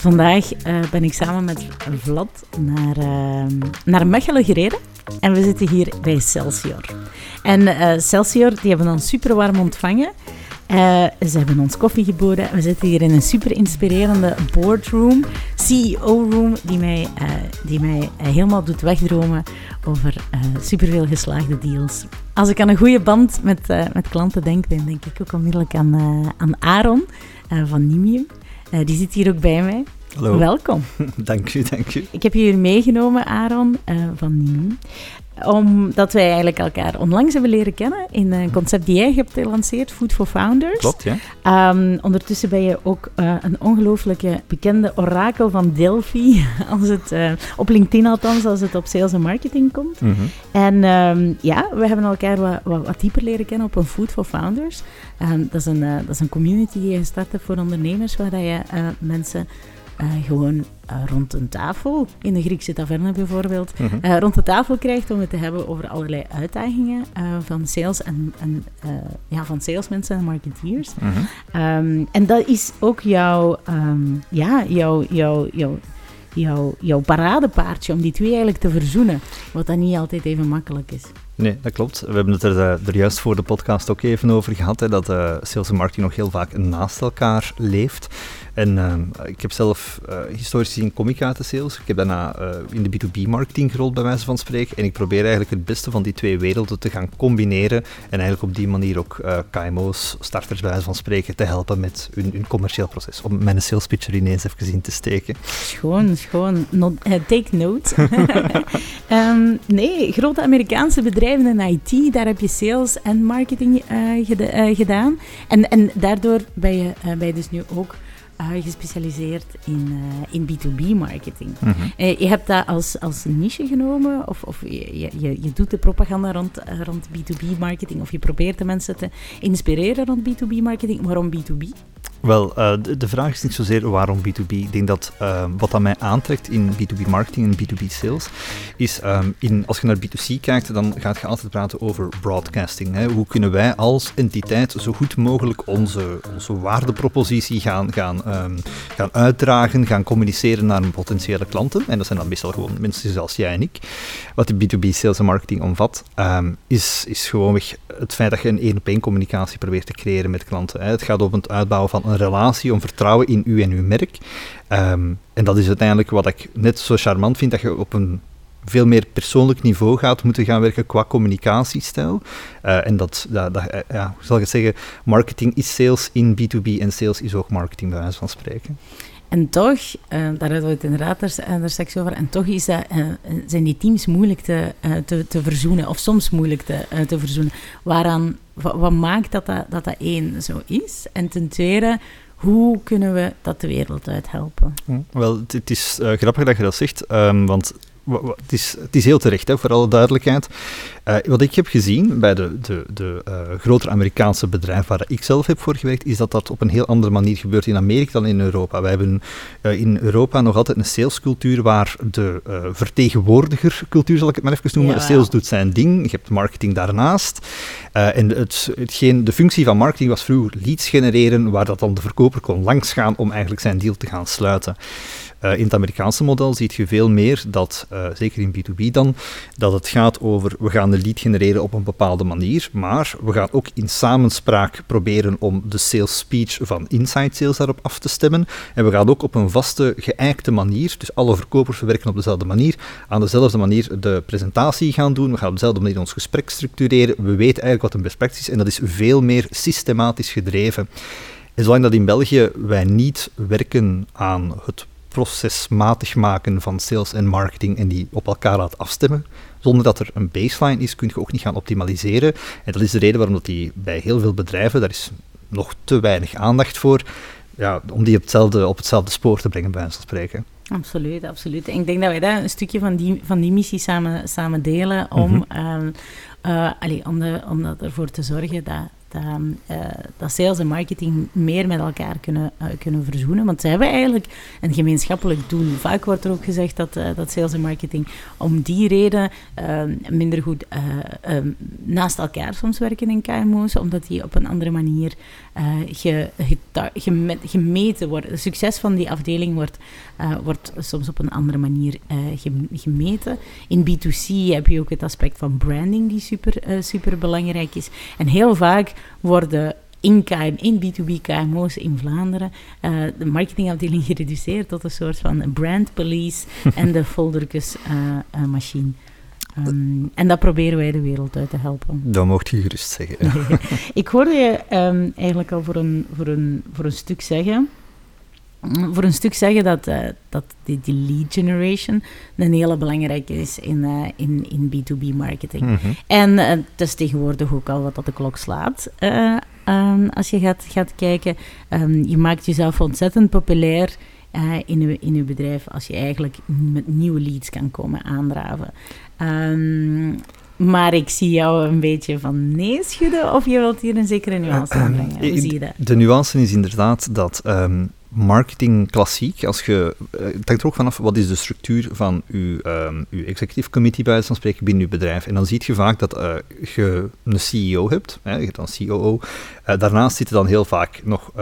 Vandaag uh, ben ik samen met Vlad naar, uh, naar Mechelen gereden. En we zitten hier bij Celsior. En uh, Celsior, die hebben ons super warm ontvangen. Uh, ze hebben ons koffie geboden. We zitten hier in een super inspirerende boardroom, CEO-room, die mij, die mij helemaal doet wegdromen over superveel geslaagde deals. Als ik aan een goede band met, met klanten denk, dan denk ik ook onmiddellijk aan, aan Aaron van Nimium. Die zit hier ook bij mij. Hallo. Welkom. dank u, dank u. Ik heb je hier meegenomen, Aaron van Nimium omdat wij eigenlijk elkaar onlangs hebben leren kennen in een concept die jij hebt gelanceerd, Food for Founders. Klopt, ja. Um, ondertussen ben je ook uh, een ongelooflijke bekende orakel van Delphi, als het, uh, op LinkedIn althans, als het op sales en marketing komt. Mm -hmm. En um, ja, we hebben elkaar wat, wat, wat, dieper leren kennen op een Food for Founders. Um, dat, is een, uh, dat is een community die je gestart hebt voor ondernemers, waar dat je mensen uh, gewoon uh, rond een tafel, in de Griekse taverne bijvoorbeeld, Mhm. uh, rond de tafel krijgt om het te hebben over allerlei uitdagingen van sales en, en ja, van salesmensen en marketeers. Mm -hmm. um, en dat is ook jouw, um, ja, jouw, jouw, jouw, jouw, jouw paradepaardje om die twee eigenlijk te verzoenen, wat dan niet altijd even makkelijk is. Nee, dat klopt. We hebben het er, er juist voor de podcast ook even over gehad, hè, dat uh, sales en marketing nog heel vaak naast elkaar leeft. En uh, ik heb zelf uh, historisch gezien kom ik uit sales. Ik heb daarna uh, in de B2B-marketing gerold, bij wijze van spreken. En ik probeer eigenlijk het beste van die twee werelden te gaan combineren. En eigenlijk op die manier ook uh, KMO's, starters bij wijze van spreken, te helpen met hun, hun commercieel proces. Om mijn sales pitch er ineens even in te steken. Schoon, schoon. Take note. um, nee, grote Amerikaanse bedrijven in IT, daar heb je sales en marketing geda gedaan. En, en daardoor ben je, ben je dus nu ook uh, gespecialiseerd in, uh, in B2B-marketing. Mm -hmm. uh, je hebt dat als, als niche genomen, of, of je, je, je doet de propaganda rond, rond B2B-marketing, of je probeert de mensen te inspireren rond B2B-marketing. Waarom B2B? Wel, uh, de, vraag is niet zozeer waarom B2B. Ik denk dat uh, wat dat mij aantrekt in B2B marketing en B2B sales, is um, in, als je naar B2C kijkt, dan gaat je altijd praten over broadcasting. Hè. Hoe kunnen wij als entiteit zo goed mogelijk onze, onze waardepropositie gaan, gaan, um, gaan uitdragen, gaan communiceren naar een potentiële klanten. En dat zijn dan meestal gewoon mensen zoals jij en ik. Wat de B2B sales en marketing omvat, um, is, is gewoonweg het feit dat je een één-op-één communicatie probeert te creëren met klanten. Hè. Het gaat om het uitbouwen van een relatie, om vertrouwen in u en uw merk. Um, en dat is uiteindelijk wat ik net zo charmant vind, dat je op een veel meer persoonlijk niveau gaat moeten gaan werken qua communicatiestijl. Uh, en dat, dat, uh, ja, zal ik het zeggen, marketing is sales in B2B en sales is ook marketing, bij wijze van spreken. En toch, uh, daar hadden we het inderdaad er, er straks over, en toch is dat, uh, zijn die teams moeilijk te, te, te verzoenen, of soms moeilijk te, te verzoenen. Waaraan, wat, maakt dat dat, dat dat één zo is? En ten tweede, hoe kunnen we dat de wereld uit helpen? Wel, het, is grappig dat je dat zegt, um, want het is, het is heel terecht, hè, voor alle duidelijkheid. Uh, wat ik heb gezien bij de, de, de uh, grotere Amerikaanse bedrijven waar ik zelf heb voor gewerkt, is dat dat op een heel andere manier gebeurt in Amerika dan in Europa. Wij hebben uh, in Europa nog altijd een salescultuur waar de vertegenwoordigercultuur, zal ik het maar even noemen, Ja. sales doet zijn ding, je hebt marketing daarnaast. en het, hetgeen, de functie van marketing was vroeger leads genereren, waar dat dan de verkoper kon langsgaan om eigenlijk zijn deal te gaan sluiten. Uh, in het Amerikaanse model zie je veel meer dat, uh, zeker in B2B dan, dat het gaat over we gaan de lead genereren op een bepaalde manier, maar we gaan ook in samenspraak proberen om de sales speech van inside sales daarop af te stemmen. En we gaan ook op een vaste, geëikte manier, dus alle verkopers werken op dezelfde manier, aan dezelfde manier de presentatie gaan doen. We gaan op dezelfde manier ons gesprek structureren. We weten eigenlijk wat een best is en dat is veel meer systematisch gedreven. En zolang dat in België wij niet werken aan het procesmatig maken van sales en marketing en die op elkaar laat afstemmen. Zonder dat er een baseline is, kun je ook niet gaan optimaliseren. En dat is de reden waarom dat die bij heel veel bedrijven, daar is nog te weinig aandacht voor, ja, om die op hetzelfde, op hetzelfde spoor te brengen, bij wijze van spreken. Absoluut, absoluut. En ik denk dat wij daar een stukje van die, van die missie samen, samen delen om, Mhm. um, uh, allee, om, de, om ervoor te zorgen dat, dat, uh, dat sales en marketing meer met elkaar kunnen, uh, kunnen verzoenen. Want ze hebben eigenlijk een gemeenschappelijk doel. Vaak wordt er ook gezegd dat, uh, dat sales en marketing om die reden minder goed um, naast elkaar soms werken in KMO's, omdat die op een andere manier ge, gemeten wordt. Het succes van die afdeling wordt, wordt soms op een andere manier gemeten. In B2C heb je ook het aspect van branding die super, super belangrijk is. En heel vaak worden in, KM, in B2B KMO's in Vlaanderen uh, de marketingafdeling gereduceerd tot een soort van brand police en de foldertjesmachine. Uh, um, en dat proberen wij de wereld uit te helpen. Dat mocht je gerust zeggen. Ik hoorde je um, eigenlijk al voor een, voor, een, voor een stuk zeggen voor een stuk zeggen dat, uh, dat die, die, lead generation een hele belangrijke is in, uh, in, in B2B marketing. Mm -hmm. En uh, het is tegenwoordig ook al wat dat de klok slaat. Um, als je gaat, gaat kijken, um, je maakt jezelf ontzettend populair in, uw, in uw bedrijf als je eigenlijk met nieuwe leads kan komen aandraven. Um, maar ik zie jou een beetje van nee schudden, of je wilt hier een zekere nuance aan brengen. Hoe zie je dat? De nuance is inderdaad dat marketing klassiek, als je, uh, het hangt er ook vanaf wat is de structuur van uw, um, uw executive committee bij van spreken binnen uw bedrijf. En dan zie je vaak dat uh, je een CEO hebt, hè, je hebt dan COO. Uh, daarnaast zit er dan heel vaak nog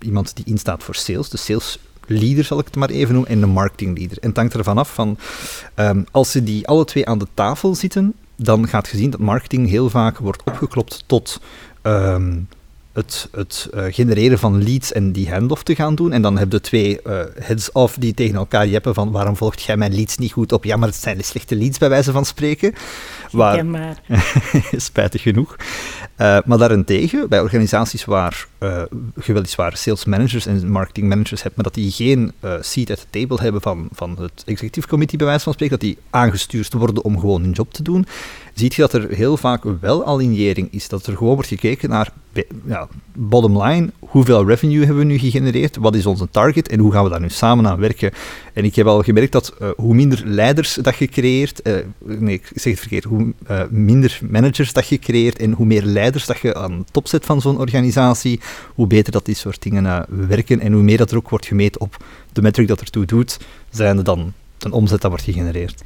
iemand die instaat voor sales, de sales leader zal ik het maar even noemen, en de marketing leader. En het hangt ervan af van, um, als ze die alle twee aan de tafel zitten, dan gaat je zien dat marketing heel vaak wordt opgeklopt tot um, het, het uh, genereren van leads en die handoff te gaan doen. En dan heb je twee uh, heads-off die tegen elkaar jeppen van waarom volgt jij mijn leads niet goed op? Ja, maar het zijn de slechte leads bij wijze van spreken. Waar, maar. spijtig genoeg. Uh, maar daarentegen, bij organisaties waar uh, weliswaar sales managers en marketing managers hebt, maar dat die geen uh, seat at the table hebben van, van het executive committee, bij wijze van spreken, dat die aangestuurd worden om gewoon hun job te doen, ziet je dat er heel vaak wel alignering is. Dat er gewoon wordt gekeken naar ja, bottom line, hoeveel revenue hebben we nu gegenereerd, wat is onze target en hoe gaan we daar nu samen aan werken. En ik heb al gemerkt dat uh, hoe minder leiders dat je creëert, nee, ik zeg het verkeerd, hoe minder managers dat je creëert en hoe meer leiders dat je aan de top zet van zo'n organisatie, hoe beter dat die soort dingen werken en hoe meer dat er ook wordt gemeten op de metric dat ertoe doet, zijn er dan een omzet dat wordt gegenereerd.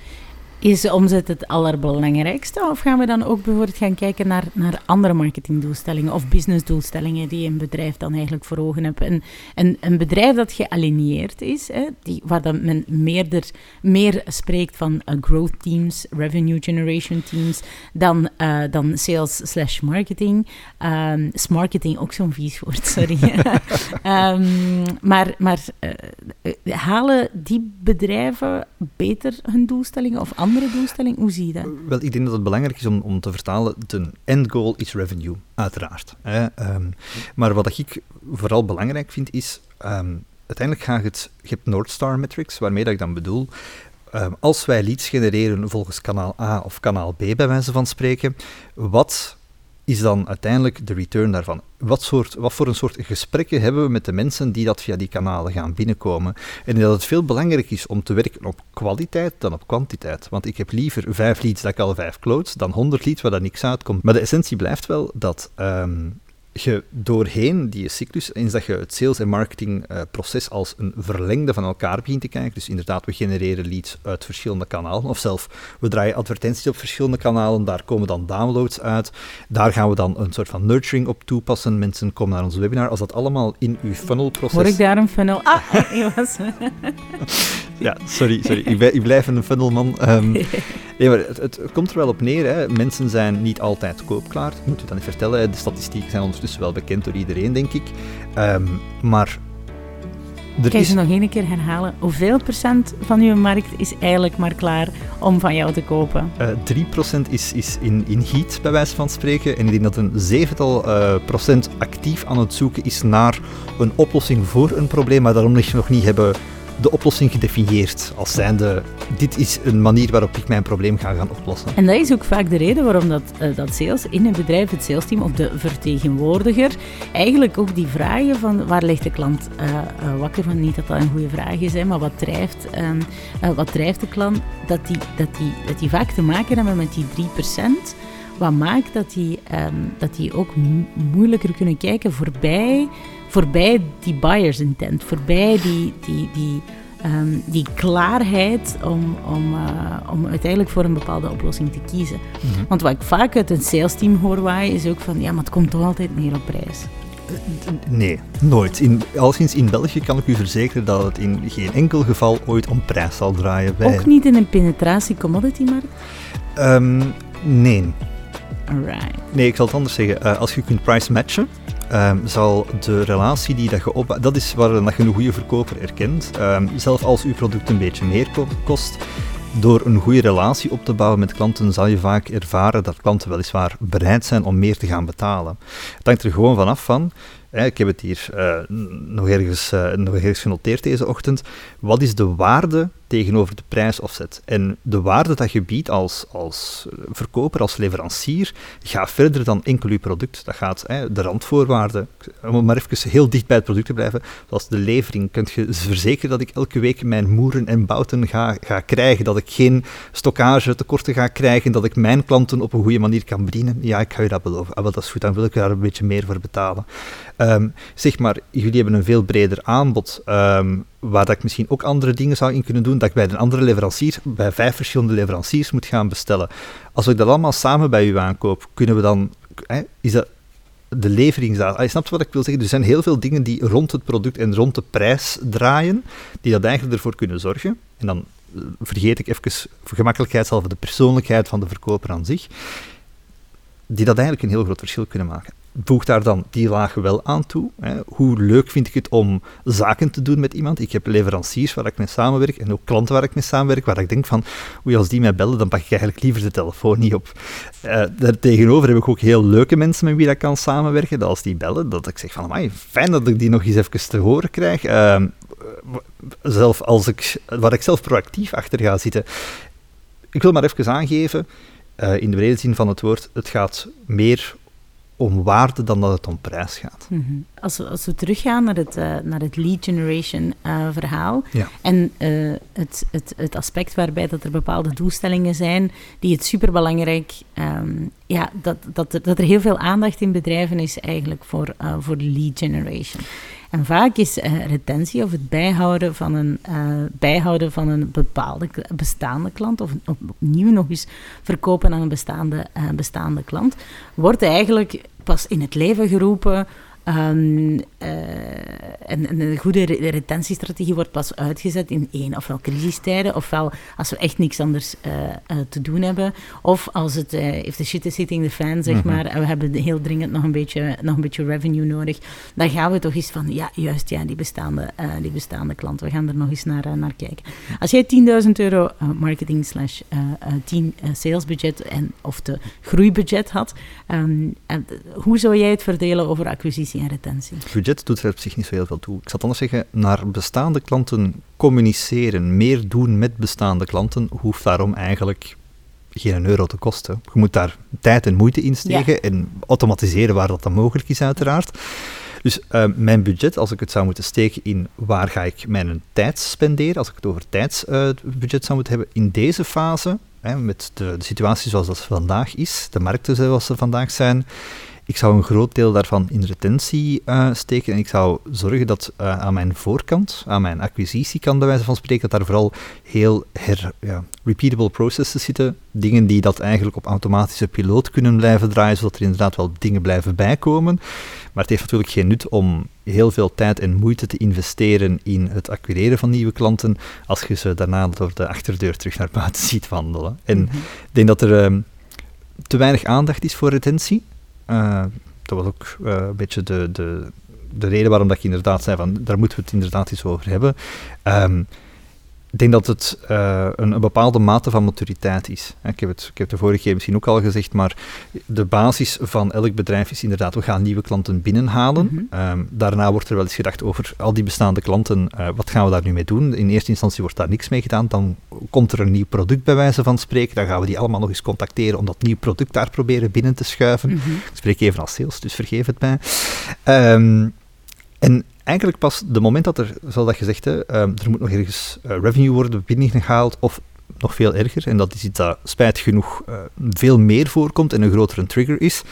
Is de omzet het allerbelangrijkste? Of gaan we dan ook bijvoorbeeld gaan kijken naar, naar andere marketingdoelstellingen of businessdoelstellingen die een bedrijf dan eigenlijk voor ogen hebt? Een, een, een bedrijf dat gealigneerd is, hè, die, waar dan men meerder, meer spreekt van uh, growth teams, revenue generation teams, dan, uh, dan sales slash marketing. Um, marketing ook zo'n vies woord, sorry. um, maar maar uh, halen die bedrijven beter hun doelstellingen of andere andere doelstelling? Hoe zie je dat? Wel, ik denk dat het belangrijk is om, om te vertalen, de end goal is revenue, uiteraard. Hè. Um, maar wat ik vooral belangrijk vind, is um, uiteindelijk gaat het, je hebt North Star metrics, waarmee dat ik dan bedoel, um, als wij leads genereren volgens kanaal A of kanaal B, bij wijze van spreken, wat is dan uiteindelijk de return daarvan? Wat, soort, wat voor een soort gesprekken hebben we met de mensen die dat via die kanalen gaan binnenkomen? En dat het veel belangrijker is om te werken op kwaliteit dan op kwantiteit. Want ik heb liever vijf leads dat ik al vijf close, dan honderd leads waar dat niks uitkomt. Maar de essentie blijft wel dat um, je doorheen die cyclus, eens dat je het sales- en marketingproces uh, als een verlengde van elkaar begint te kijken, dus inderdaad, we genereren leads uit verschillende kanalen, of zelf, we draaien advertenties op verschillende kanalen, daar komen dan downloads uit, daar gaan we dan een soort van nurturing op toepassen, mensen komen naar onze webinar, als dat allemaal in uw funnelproces... Hoor ik daar een funnel? Ah, was... ja, sorry, sorry, ik, ik blijf een funnelman. Um, nee, maar het, het, komt er wel op neer, hè. mensen zijn niet altijd koopklaar, ik moet u dan niet vertellen, de statistieken zijn ondertussen wel bekend door iedereen, denk ik. Um, maar er Kan je is... nog één keer herhalen? Hoeveel procent van uw markt is eigenlijk maar klaar om van jou te kopen? Uh, eh, 3% is, is in, in heat, bij wijze van spreken. En ik denk dat een zevental uh, procent actief aan het zoeken is naar een oplossing voor een probleem, maar daarom nog niet hebben de oplossing gedefinieerd als zijnde dit is een manier waarop ik mijn probleem ga gaan oplossen. En dat is ook vaak de reden waarom dat, uh, dat sales in een bedrijf, het salesteam of de vertegenwoordiger, eigenlijk ook die vragen van waar ligt de klant uh, uh, wakker van, niet dat dat een goede vraag is, maar wat drijft, um, wat drijft de klant, dat die, dat, die, dat die vaak te maken hebben met die 3%. Wat maakt dat die, um, dat die ook moeilijker kunnen kijken voorbij voorbij die buyers intent, voorbij die, die, die, um, die klaarheid om, om, uh, om uiteindelijk voor een bepaalde oplossing te kiezen. Mm -hmm. Want wat ik vaak uit een sales team hoor waaien, is ook van ja, maar het komt toch altijd neer op prijs. Nee, nooit. In, alleszins in België kan ik u verzekeren dat het in geen enkel geval ooit om prijs zal draaien. Bij... Ook niet in een penetratie-commodity-markt? Um, nee. Alright. Nee, ik zal het anders zeggen. Uh, als je kunt price matchen, um, zal de relatie die dat je op... Dat is waar dat je een goede verkoper erkent. Um, zelf als uw product een beetje meer kost, door een goede relatie op te bouwen met klanten zal je vaak ervaren dat klanten weliswaar bereid zijn om meer te gaan betalen. Het hangt er gewoon vanaf van, ik heb het hier uh, nog, ergens, uh, nog ergens genoteerd deze ochtend, wat is de waarde tegenover de prijsopzet. En de waarde dat je biedt als, als verkoper, als leverancier, gaat verder dan enkel je product. Dat gaat hè, de randvoorwaarden, om maar even heel dicht bij het product te blijven, zoals de levering. Kunt je verzekeren dat ik elke week mijn moeren en bouten ga, ga krijgen, dat ik geen stockage tekorten ga krijgen, dat ik mijn klanten op een goede manier kan bedienen? Ja, ik ga je dat beloven. Ah, wel, dat is goed, dan wil ik daar een beetje meer voor betalen. Um, zeg maar, jullie hebben een veel breder aanbod. Um, waar dat ik misschien ook andere dingen zou in kunnen doen, dat ik bij een andere leverancier, bij vijf verschillende leveranciers moet gaan bestellen. Als ik dat allemaal samen bij u aankoop, kunnen we dan, hè, is dat de leveringsdatum. Je snapt wat ik wil zeggen? Er zijn heel veel dingen die rond het product en rond de prijs draaien, die dat eigenlijk ervoor kunnen zorgen. En dan eh, vergeet ik even gemakkelijkheidshalve de persoonlijkheid van de verkoper aan zich, die dat eigenlijk een heel groot verschil kunnen maken voeg daar dan die laag wel aan toe. Hè. Hoe leuk vind ik het om zaken te doen met iemand? Ik heb leveranciers waar ik mee samenwerk en ook klanten waar ik mee samenwerk, waar ik denk van, oei, als die mij bellen, dan pak ik eigenlijk liever de telefoon niet op. Uh, daartegenover heb ik ook heel leuke mensen met wie ik kan samenwerken, dat als die bellen, dat ik zeg van, fijn dat ik die nog eens even te horen krijg. Uh, zelf als ik, waar ik zelf proactief achter ga zitten. Ik wil maar even aangeven, uh, in de brede zin van het woord, het gaat meer om waarde dan dat het om prijs gaat. Mhm. als, we, als we teruggaan naar het, uh, naar het lead generation uh, verhaal en uh, het, het, het aspect waarbij dat er bepaalde doelstellingen zijn die het superbelangrijk, um, ja, dat, dat, er, dat er heel veel aandacht in bedrijven is eigenlijk voor, voor lead generation. En vaak is uh, retentie of het bijhouden van een, uh, bijhouden van een bepaalde bestaande klant, of opnieuw nog eens verkopen aan een bestaande, uh, bestaande klant, wordt eigenlijk pas in het leven geroepen Um, uh, en, een goede retentiestrategie wordt pas uitgezet in één, ofwel crisistijden, ofwel als we echt niks anders uh, uh, te doen hebben, of als het, if the shit is hitting the fan, zeg mhm. maar, en we hebben heel dringend nog een, beetje, nog een beetje revenue nodig, dan gaan we toch eens van, ja, juist, ja, die bestaande, die bestaande klant, we gaan er nog eens naar, naar kijken. Als jij 10.000 euro marketing slash 10 salesbudget en, of de groeibudget had, um, hoe zou jij het verdelen over acquisitie en retentie. Budget doet er op zich niet zo heel veel toe. Ik het anders zeggen, naar bestaande klanten communiceren, meer doen met bestaande klanten, hoeft daarom eigenlijk geen euro te kosten. Je moet daar tijd en moeite in steken en automatiseren waar dat dan mogelijk is, uiteraard. Dus uh, mijn budget, als ik het zou moeten steken in waar ga ik mijn tijd spenderen, als ik het over tijdsbudget uh, zou moeten hebben, in deze fase, hè, met de, de situatie zoals dat vandaag is, de markten zoals ze vandaag zijn, ik zou een groot deel daarvan in retentie uh, steken en ik zou zorgen dat uh, aan mijn voorkant, aan mijn acquisitiekant bij wijze van spreken, dat daar vooral heel her, ja, repeatable processes zitten. Dingen die dat eigenlijk op automatische piloot kunnen blijven draaien, zodat er inderdaad wel dingen blijven bijkomen. Maar het heeft natuurlijk geen nut om heel veel tijd en moeite te investeren in het acquireren van nieuwe klanten, als je ze daarna door de achterdeur terug naar buiten ziet wandelen. En mhm. ik denk dat er uh, te weinig aandacht is voor retentie. Uh, dat was ook uh, een beetje de, de, de reden waarom dat ik inderdaad zei van daar moeten we het inderdaad eens over hebben. Um, ik denk dat het uh, een, een, bepaalde mate van maturiteit is. Ik heb, het, ik heb de vorige keer misschien ook al gezegd, maar de basis van elk bedrijf is inderdaad, we gaan nieuwe klanten binnenhalen. Mm -hmm. um, daarna wordt er wel eens gedacht over al die bestaande klanten, uh, wat gaan we daar nu mee doen? In eerste instantie wordt daar niks mee gedaan, dan komt er een nieuw product bij wijze van spreken, dan gaan we die allemaal nog eens contacteren om dat nieuw product daar proberen binnen te schuiven. Mm -hmm. Ik spreek even als sales, dus vergeef het mij. Um, en eigenlijk pas de moment dat er, zoals dat gezegd, hè, um, er moet nog ergens uh, revenue worden binnengehaald, of nog veel erger, en dat is iets dat spijt genoeg uh, veel meer voorkomt en een grotere trigger is.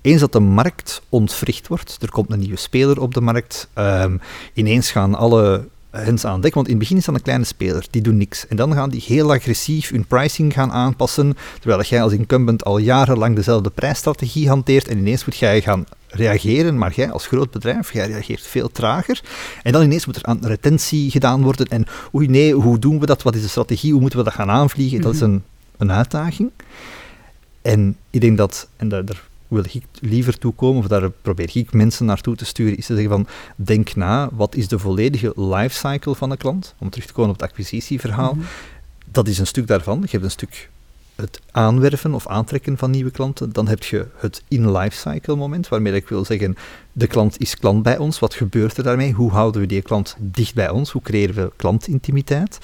Eens dat de markt ontwricht wordt, er komt een nieuwe speler op de markt, um, ineens gaan alle hens aan dek. Want in het begin is dat een kleine speler, die doen niks. En dan gaan die heel agressief hun pricing gaan aanpassen, terwijl jij als incumbent al jarenlang dezelfde prijsstrategie hanteert en ineens moet jij gaan reageren, maar jij als groot bedrijf, jij reageert veel trager. En dan ineens moet er aan retentie gedaan worden en oei nee, hoe doen we dat, wat is de strategie, hoe moeten we dat gaan aanvliegen? Dat is mhm. een, een uitdaging. En ik denk dat, en daar, daar wil ik liever toekomen, of daar probeer ik mensen naartoe te sturen, is te zeggen van, denk na, wat is de volledige lifecycle van een klant? Om terug te komen op het acquisitieverhaal. Mhm. Dat is een stuk daarvan. Je hebt een stuk het aanwerven of aantrekken van nieuwe klanten. Dan heb je het in-lifecycle moment, waarmee ik wil zeggen, de klant is klant bij ons. Wat gebeurt er daarmee? Hoe houden we die klant dicht bij ons? Hoe creëren we klantintimiteit?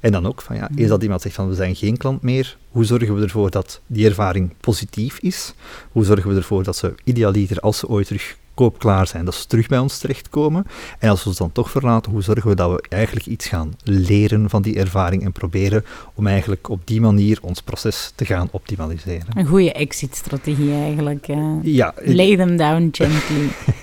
En dan ook van, ja, is dat iemand zegt van, we zijn geen klant meer, hoe zorgen we ervoor dat die ervaring positief is? Hoe zorgen we ervoor dat ze idealiter, als ze ooit terug koopklaar zijn, dat ze terug bij ons terechtkomen. En als we ons dan toch verlaten, hoe zorgen we dat we eigenlijk iets gaan leren van die ervaring en proberen om eigenlijk op die manier ons proces te gaan optimaliseren. Een goede exit-strategie eigenlijk. Uh, ja. Lay them down gently.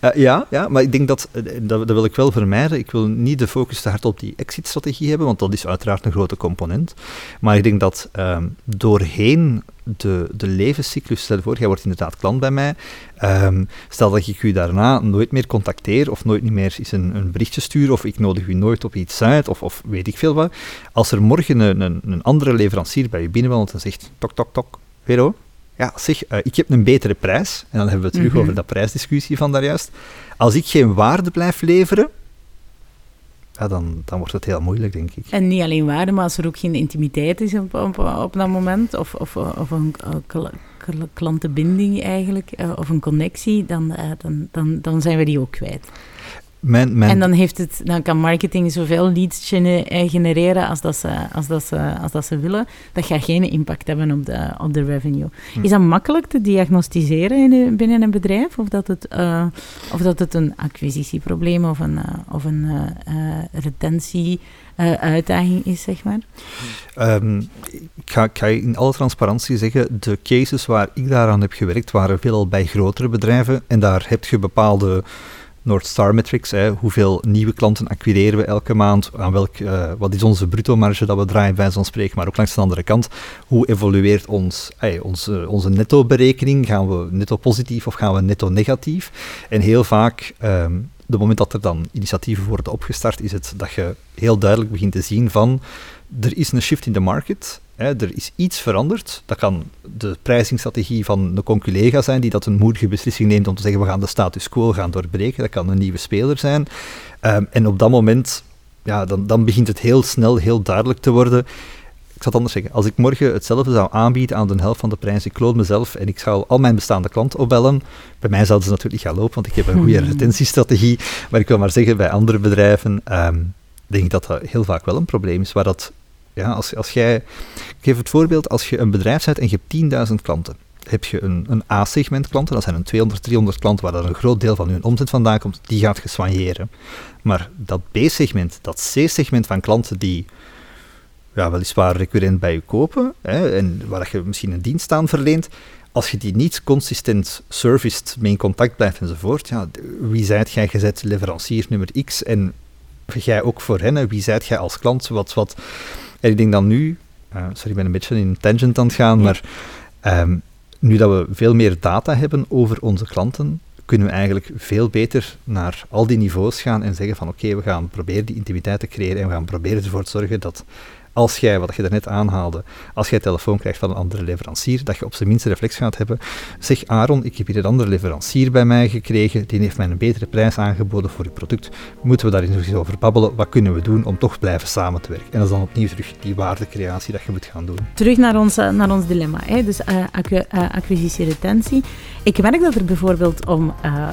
Uh, ja, ja, maar ik denk dat, eh, dat, dat wil ik wel vermijden. Ik wil niet de focus te hard op die exit-strategie hebben, want dat is uiteraard een grote component. Maar ik denk dat um, doorheen de, de levenscyclus, stel voor, jij wordt inderdaad klant bij mij, um, stel dat ik u daarna nooit meer contacteer of nooit meer eens een, een berichtje stuur of ik nodig u nooit op iets uit of, of weet ik veel wat. Als er morgen een, een, een andere leverancier bij u binnenwandelt en zegt, tok, tok, tok, Vero, ja, zeg, uh, ik heb een betere prijs, en dan hebben we het terug mhm. over dat prijsdiscussie van daarjuist. Als ik geen waarde blijf leveren, ja, dan, dan wordt het heel moeilijk, denk ik. En niet alleen waarde, maar als er ook geen intimiteit is op, op, op dat moment, of, of, of een klantenbinding eigenlijk, uh, of een connectie, dan, dan, dan, dan zijn we die ook kwijt. En dan, heeft het, dan kan marketing zoveel leads eh, genereren als dat, ze, als, dat ze, als dat ze willen. Dat gaat geen impact hebben op de, op de revenue. Hm. Is dat makkelijk te diagnosticeren in, binnen een bedrijf? Of dat het, uh, of dat het een acquisitieprobleem of een, uh, of een uh, retentie... uitdaging is, zeg maar? Um, ik, ga, ik, ga, in alle transparantie zeggen, de cases waar ik daaraan heb gewerkt, waren veelal bij grotere bedrijven. En daar heb je bepaalde North Star metrics. Hoeveel nieuwe klanten acquireren we elke maand? Aan welk, uh, wat is onze bruto marge dat we draaien bij zo'n spreken? Maar ook langs de andere kant, hoe evolueert ons, hey, onze, onze netto-berekening? Gaan we netto positief of gaan we netto negatief? En heel vaak, um, de moment dat er dan initiatieven worden opgestart, is het dat je heel duidelijk begint te zien van er is een shift in de market er is iets veranderd. Dat kan de prijzingsstrategie van een conculega zijn die dat een moedige beslissing neemt om te zeggen we gaan de status quo gaan doorbreken. Dat kan een nieuwe speler zijn. Ehm, en op dat moment, ja, dan, dan begint het heel snel, heel duidelijk te worden. Ik zal het anders zeggen. Als ik morgen hetzelfde zou aanbieden aan de helft van de prijs, ik loon mezelf en ik zou al mijn bestaande klanten opbellen, bij mij zouden ze natuurlijk niet gaan lopen, want ik heb een goede hmm. retentiestrategie. Maar ik wil maar zeggen, bij andere bedrijven um, denk ik dat dat heel vaak wel een probleem is, waar dat ja, als, als jij, ik geef het voorbeeld, als je een bedrijf bent en je hebt 10.000 klanten, heb je een, een A-segment klanten, dat zijn een 200, 300 klanten waar dan een groot deel van hun omzet vandaan komt, die gaat geswanjeren. Maar dat B-segment, dat C-segment van klanten die ja, weliswaar recurrent bij je kopen hè, en waar je misschien een dienst aan verleent, als je die niet consistent serviced, mee in contact blijft enzovoort, ja, wie zijt jij? Gezet leverancier nummer X en jij ook voor hen, wie zijt jij als klant, wat, wat en ik denk dan nu, uh, sorry, ik ben een beetje in een tangent aan het gaan, maar ehm, nu dat we veel meer data hebben over onze klanten, kunnen we eigenlijk veel beter naar al die niveaus gaan en zeggen van oké, we gaan proberen die intimiteit te creëren en we gaan proberen ervoor te zorgen dat als jij, wat je daarnet aanhaalde, als jij telefoon krijgt van een andere leverancier, dat je op zijn minste reflex gaat hebben. Zeg Aaron, ik heb hier een andere leverancier bij mij gekregen, die heeft mij een betere prijs aangeboden voor je product. Moeten we daar eens over babbelen? Wat kunnen we doen om toch blijven samen te werken? En dat is dan opnieuw terug die waardecreatie dat je moet gaan doen. Terug naar ons, eh, naar ons dilemma, hè? dus uh, acquisitie-retentie. Ik merk dat er bijvoorbeeld om uh,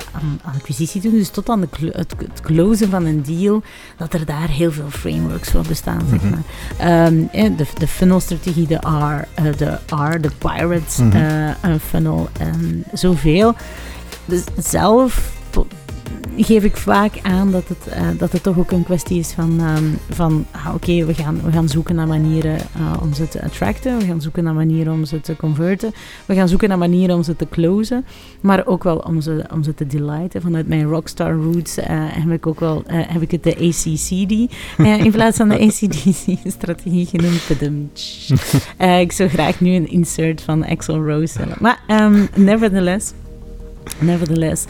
acquisitie te doen, dus tot aan de het, het, closen van een deal, dat er daar heel veel frameworks voor bestaan, zeg mhm. maar. Um, de, de funnel-strategie, de R, uh, de R, de Pirates mm funnel en zoveel. Dus zelf geef ik vaak aan dat het, uh, dat het toch ook een kwestie is van, um, van ah, oké, we, gaan, we gaan zoeken naar manieren uh, om ze te attracten, we gaan zoeken naar manieren om ze te converten, we gaan zoeken naar manieren om ze te closen, maar ook wel om ze, om ze te delighten. Vanuit mijn rockstar roots uh, heb ik ook wel heb ik het de ACCD in plaats van de ACDC-strategie genoemd. ik zou graag nu een insert van Axel Rose willen. Maar um, nevertheless, nevertheless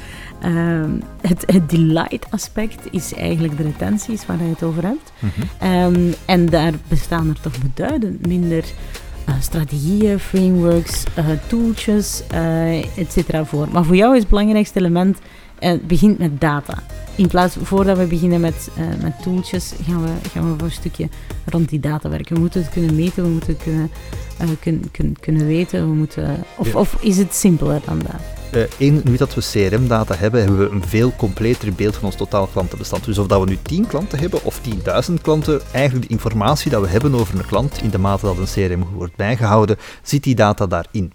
Um, het, het delight aspect is eigenlijk de retenties waar je het over hebt. Mhm. um, en daar bestaan er toch beduidend minder uh, strategieën, frameworks, uh, tooltjes, uh, et cetera voor. Maar voor jou is het belangrijkste element, het begint met data. In plaats, voordat we beginnen met, met tooltjes, gaan we, gaan we voor een stukje rond die data werken. We moeten het kunnen meten, we moeten het kunnen, kun, kun, kunnen weten, we moeten, of, ja. of is het simpeler dan dat? Eén, nu dat we CRM-data hebben, hebben we een veel completer beeld van ons totaal klantenbestand. Dus of dat we nu 10 klanten hebben of 10.000 klanten, eigenlijk de informatie dat we hebben over een klant, in de mate dat een CRM wordt bijgehouden, zit die data daarin.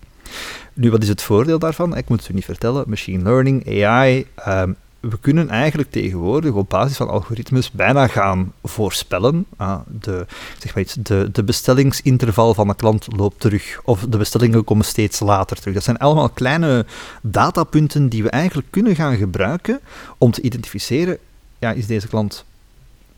Nu, wat is het voordeel daarvan? Ik moet het u niet vertellen. Machine learning, AI, um, we kunnen eigenlijk tegenwoordig op basis van algoritmes bijna gaan voorspellen. Ah, de, zeg maar de, de bestellingsinterval van een klant loopt terug, of de bestellingen komen steeds later terug. Dat zijn allemaal kleine datapunten die we eigenlijk kunnen gaan gebruiken om te identificeren, ja, is deze klant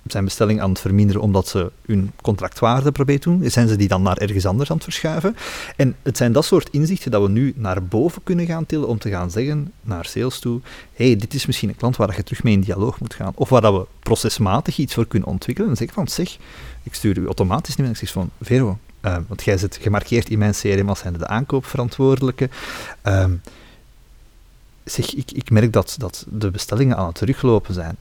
zijn bestelling aan het verminderen omdat ze hun contractwaarde proberen te doen? Zijn ze die dan naar ergens anders aan het verschuiven? En het zijn dat soort inzichten dat we nu naar boven kunnen gaan tillen om te gaan zeggen naar sales toe, hey, dit is misschien een klant waar je terug mee in dialoog moet gaan. Of waar dat we procesmatig iets voor kunnen ontwikkelen. En zeg van, zeg, ik stuur u automatisch niet meer. Ik zeg van, Vero, uh, want jij zit gemarkeerd in mijn CRM als zijnde de aankoopverantwoordelijke. Uh, zeg, ik, ik merk dat, dat de bestellingen aan het teruglopen zijn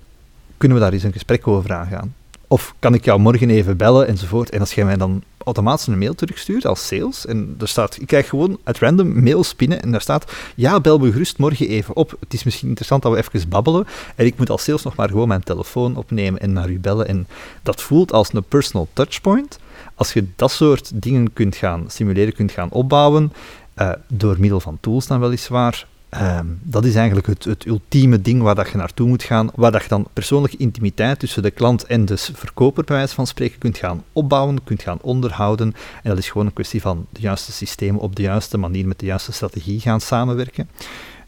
kunnen we daar eens een gesprek over aangaan? Of kan ik jou morgen even bellen enzovoort. En als jij mij dan automatisch een mail terugstuurt als sales, en er staat, ik krijg gewoon uit random mails binnen en daar staat, ja, bel me gerust morgen even op. Het is misschien interessant dat we even babbelen. En ik moet als sales nog maar gewoon mijn telefoon opnemen en naar u bellen. En dat voelt als een personal touchpoint. Als je dat soort dingen kunt gaan simuleren, kunt gaan opbouwen, uh, door middel van tools dan weliswaar, Um, dat is eigenlijk het, het, ultieme ding waar dat je naartoe moet gaan, waar dat je dan persoonlijke intimiteit tussen de klant en de verkoper, bij wijze van spreken, kunt gaan opbouwen, kunt gaan onderhouden. En dat is gewoon een kwestie van de juiste systemen op de juiste manier met de juiste strategie gaan samenwerken.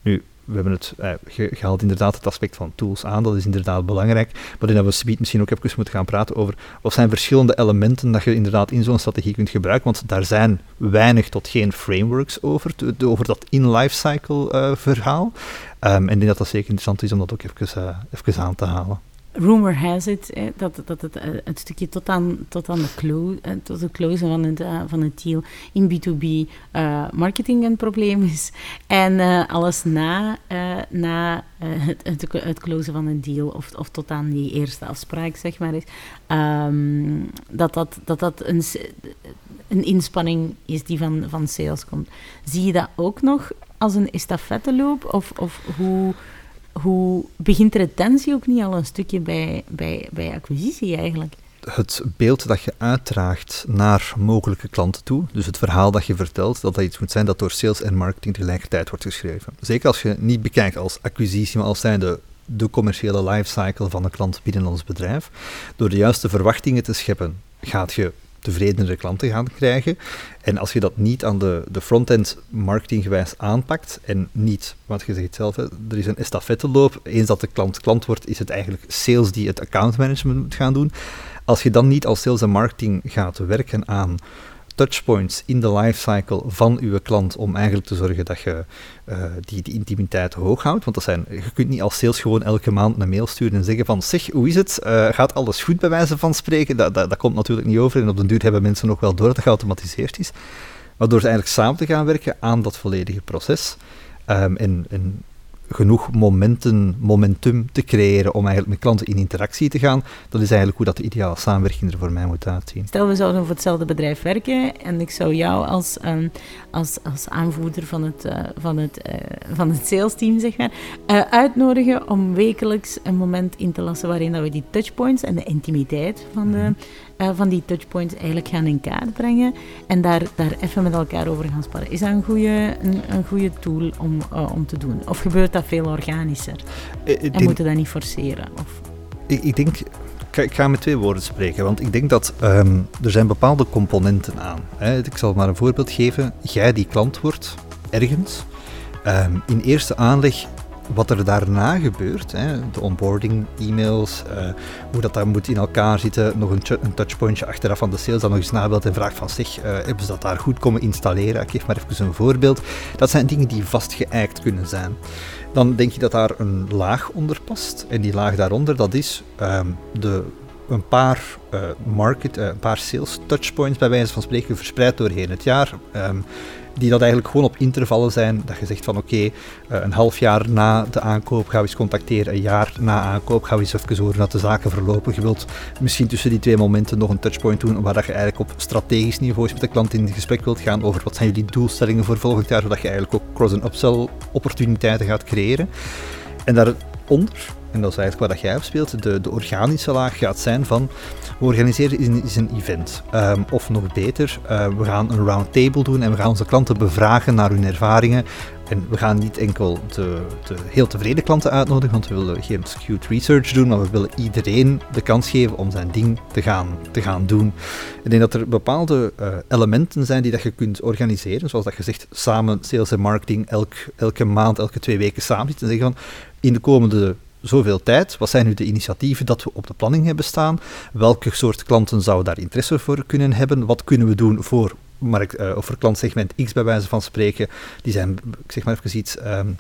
Nu, we hebben het eh, gehaald inderdaad het aspect van tools aan, dat is inderdaad belangrijk. Maar dan hebben we misschien ook even moeten gaan praten over wat zijn verschillende elementen dat je inderdaad in zo'n strategie kunt gebruiken, want daar zijn weinig tot geen frameworks over, over dat in-lifecycle uh, verhaal. Um, en ik denk dat dat zeker interessant is om dat ook even, uh, even aan te halen rumor has it dat, dat het, uh, het stukje tot aan, tot aan de, clo uh, tot de close van het, uh, van deal in B2B marketing een probleem is. En alles na, na het, het, closen van een deal of, of tot aan die eerste afspraak, zeg maar, is, um, dat dat, dat, dat een, een inspanning is die van, van sales komt. Zie je dat ook nog als een estafetteloop? Of, of hoe hoe begint retentie ook niet al een stukje bij, bij, bij acquisitie eigenlijk? Het beeld dat je uitdraagt naar mogelijke klanten toe, dus het verhaal dat je vertelt, dat dat iets moet zijn dat door sales en marketing tegelijkertijd wordt geschreven. Zeker als je niet bekijkt als acquisitie, maar als zijnde de commerciële lifecycle van een klant binnen ons bedrijf. Door de juiste verwachtingen te scheppen, gaat je tevredenere klanten gaan krijgen. En als je dat niet aan de, de front-end marketinggewijs aanpakt en niet, wat je zegt zelf, er is een estafetteloop. Eens dat de klant klant wordt, is het eigenlijk sales die het account management moet gaan doen. Als je dan niet als sales en marketing gaat werken aan touchpoints in de lifecycle van uw klant om eigenlijk te zorgen dat je uh, die, die intimiteit hoog houdt. Want dat zijn, je kunt niet als sales gewoon elke maand een mail sturen en zeggen van zeg, hoe is het? Uh, gaat alles goed bij wijze van spreken? Dat, dat, dat komt natuurlijk niet over en op den duur hebben mensen nog wel door dat het geautomatiseerd is. Maar door eigenlijk samen te gaan werken aan dat volledige proces en, en genoeg momenten, momentum te creëren om eigenlijk met klanten in interactie te gaan. Dat is eigenlijk hoe dat de ideale samenwerking er voor mij moet uitzien. Stel, we zouden voor hetzelfde bedrijf werken en ik zou jou als, um, als, als aanvoerder van het, uh, van het, uh, van het sales team zeg maar, uh, uitnodigen om wekelijks een moment in te lassen waarin dat we die touchpoints en de intimiteit van de, mm uh, van die touchpoints eigenlijk gaan in kaart brengen en daar, daar even met elkaar over gaan sparren. Is dat een goede, een, een goede tool om, uh, om te doen? Of gebeurt dat veel organischer. Ik, en moeten dat niet forceren. Of... Ik, ik denk ik ga met twee woorden spreken, want ik denk dat ehm, er zijn bepaalde componenten aan. Hè. Ik zal maar een voorbeeld geven. Jij die klant wordt ergens. Um, in eerste aanleg wat er daarna gebeurt, hè, de onboarding, e-mails, uh, hoe dat daar moet in elkaar zitten, nog een, een, touchpointje achteraf van de sales, dan nog eens nabelt en vraagt van zich, uh, hebben ze dat daar goed komen installeren? Ik geef maar even een voorbeeld. Dat zijn dingen die vastgeëikt kunnen zijn. Dan denk je dat daar een laag onder past. En die laag daaronder, dat is um, de een paar uh, market, een paar sales touchpoints bij wijze van spreken verspreid doorheen het jaar. Um, die dat eigenlijk gewoon op intervallen zijn. Dat je zegt van oké, uh, een half jaar na de aankoop gaan we eens contacteren. Een jaar na aankoop gaan we eens even horen dat de zaken verlopen. Je wilt misschien tussen die twee momenten nog een touchpoint doen waar dat je eigenlijk op strategisch niveau met de klant in gesprek wilt gaan over wat zijn jullie doelstellingen voor volgend jaar, zodat je eigenlijk ook cross- en upsell opportuniteiten gaat creëren. En daaronder en dat is eigenlijk wat jij speelt, de, de organische laag gaat zijn van we organiseren is een, is een event. Um, of nog beter, uh, we gaan een roundtable doen en we gaan onze klanten bevragen naar hun ervaringen. En we gaan niet enkel de, de heel tevreden klanten uitnodigen, want we willen geen skewed research doen, maar we willen iedereen de kans geven om zijn ding te gaan, te gaan doen. Ik denk dat er bepaalde uh, elementen zijn die dat je kunt organiseren, zoals dat je zegt, samen sales en marketing elk, elke maand, elke twee weken samen zitten en zeggen van in de komende zoveel tijd. Wat zijn nu de initiatieven dat we op de planning hebben staan? Welke soort klanten zouden daar interesse voor kunnen hebben? Wat kunnen we doen voor markt, uh, of voor klantsegment X bij wijze van spreken? Die zijn, ik zeg maar even iets. Um,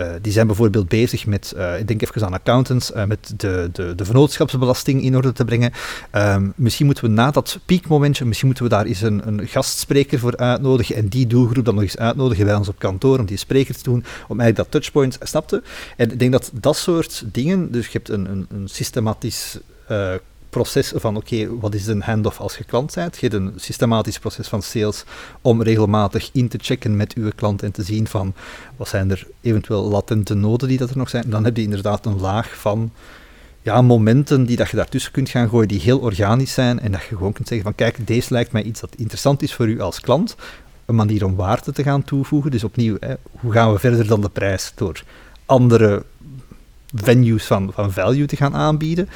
uh, die zijn bijvoorbeeld bezig met, uh, ik denk even aan accountants, met de, de, de vennootschapsbelasting in orde te brengen. Um, misschien moeten we na dat piekmomentje, misschien moeten we daar eens een, een gastspreker voor uitnodigen en die doelgroep dan nog eens uitnodigen bij ons op kantoor om die spreker te doen, om eigenlijk dat touchpoint, snapte? En ik denk dat dat soort dingen, dus je hebt een, een, een systematisch proces van oké, wat is een handoff als je klant bent? Je hebt een systematisch proces van sales om regelmatig in te checken met uw klant en te zien van wat zijn er eventueel latente noden die dat er nog zijn. dan heb je inderdaad een laag van ja, momenten die dat je daartussen kunt gaan gooien die heel organisch zijn en dat je gewoon kunt zeggen van kijk, deze lijkt mij iets dat interessant is voor u als klant. Een manier om waarde te gaan toevoegen. Dus opnieuw, hè, hoe gaan we verder dan de prijs door andere venues van, van value te gaan aanbieden.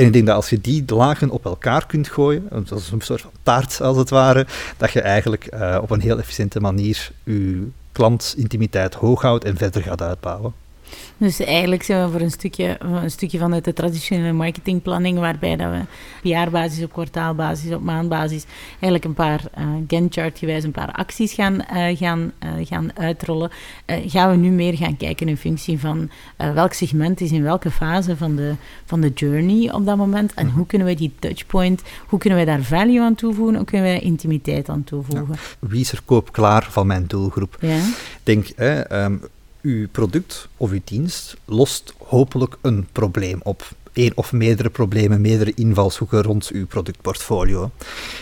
En ik denk dat als je die lagen op elkaar kunt gooien, als een soort van taart als het ware, dat je eigenlijk uh, op een heel efficiënte manier je klantintimiteit hoog houdt en verder gaat uitbouwen. Dus eigenlijk zijn we voor een stukje, een stukje vanuit de traditionele marketingplanning, waarbij dat we op jaarbasis, op kwartaalbasis, op maandbasis eigenlijk een paar uh, Gantt-chart gewijs een paar acties gaan, uh, gaan, uh, gaan uitrollen. gaan we nu meer gaan kijken in functie van welk segment is in welke fase van de, van de journey op dat moment en hoe kunnen we die touchpoint, hoe kunnen we daar value aan toevoegen, hoe kunnen we daar intimiteit aan toevoegen. Ja. Wie is er koopklaar van mijn doelgroep? Ja. Denk, um, uw product of uw dienst lost hopelijk een probleem op. Eén of meerdere problemen, meerdere invalshoeken rond uw productportfolio.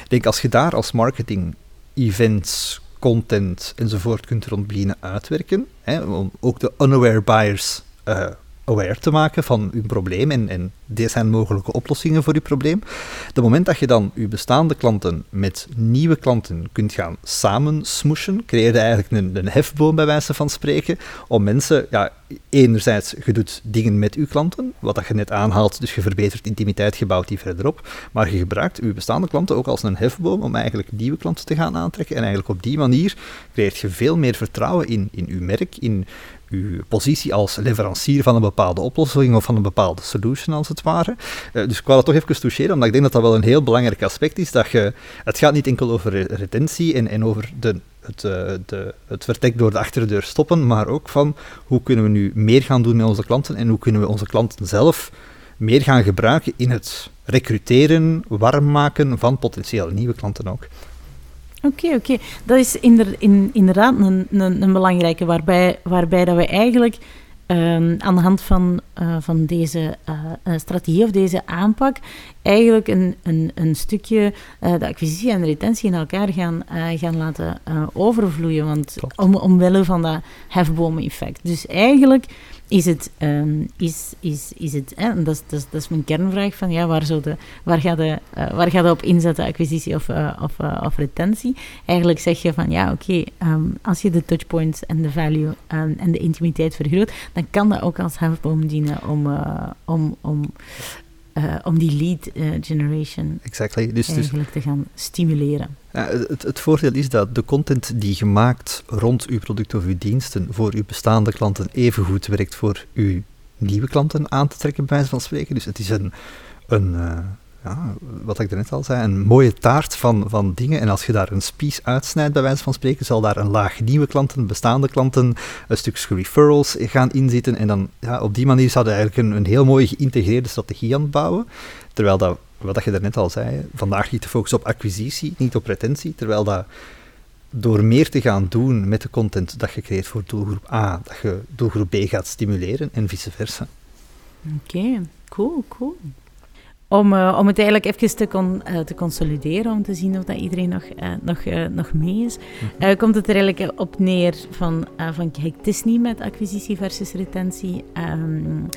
Ik denk als je daar als marketing, events, content enzovoort kunt rond beginnen uitwerken, hè, om ook de unaware buyers uh, aware te maken van uw probleem en dit zijn mogelijke oplossingen voor uw probleem. De moment dat je dan uw bestaande klanten met nieuwe klanten kunt gaan samensmoeshen, creëer je eigenlijk een, een hefboom bij wijze van spreken, om mensen, ja, enerzijds, je doet dingen met uw klanten, wat dat je net aanhaalt, dus je verbetert intimiteit, je bouwt die verder op, maar je gebruikt uw bestaande klanten ook als een hefboom om eigenlijk nieuwe klanten te gaan aantrekken en eigenlijk op die manier creëert je veel meer vertrouwen in, in uw merk, in uw positie als leverancier van een bepaalde oplossing of van een bepaalde solution, als het Uh, dus ik wou dat toch even toucheren, omdat ik denk dat dat wel een heel belangrijk aspect is. Dat je, het gaat niet enkel over retentie en, en over de, het, uh, de, het vertrek door de achterdeur stoppen, maar ook van hoe kunnen we nu meer gaan doen met onze klanten en hoe kunnen we onze klanten zelf meer gaan gebruiken in het recruteren, warm maken van potentiële nieuwe klanten ook. Oké, oké. Dat is inderdaad een, een, een, belangrijke, waarbij, waarbij dat we eigenlijk um, aan de hand van, uh, van deze uh, strategie of deze aanpak eigenlijk een, een, een stukje de acquisitie en de retentie in elkaar gaan, gaan laten overvloeien, want om, omwille van dat hefbomen-effect. Dus eigenlijk is het, ehm, is, is, is het hè, dat, is, dat, is, dat mijn kernvraag van ja, waar, zou de, waar, ga je, uh, waar ga je op inzetten, acquisitie of, uh, of, uh, of retentie? Eigenlijk zeg je van ja, oké, um, als je de touchpoints en de value um, en de intimiteit vergroot, dan kan dat ook als hefboom dienen om, om, om uh, om die lead uh, generation exactly. dus, eigenlijk dus, te gaan stimuleren. Ja, het, het, voordeel is dat de content die gemaakt rond uw product of uw diensten voor uw bestaande klanten even goed werkt voor uw nieuwe klanten aan te trekken, bij wijze van spreken. Dus het is een, een uh, ja, wat ik net al zei, een mooie taart van, van dingen. En als je daar een spies uitsnijdt, bij wijze van spreken, zal daar een laag nieuwe klanten, bestaande klanten, een stukje referrals gaan inzitten. En dan ja, op die manier zouden eigenlijk een, een heel mooie geïntegreerde strategie aan bouwen. Terwijl dat, wat je daarnet al zei, vandaag niet te focussen op acquisitie, niet op retentie, terwijl dat door meer te gaan doen met de content dat je creëert voor doelgroep A, dat je doelgroep B gaat stimuleren en vice versa. Oké, cool, cool. Om, uh, om het eigenlijk even te, con, uh, te consolideren, om te zien of dat iedereen nog, uh, nog, nog mee is, mm-hmm. komt het er eigenlijk op neer van, van kijk, het is niet met acquisitie versus retentie. Um,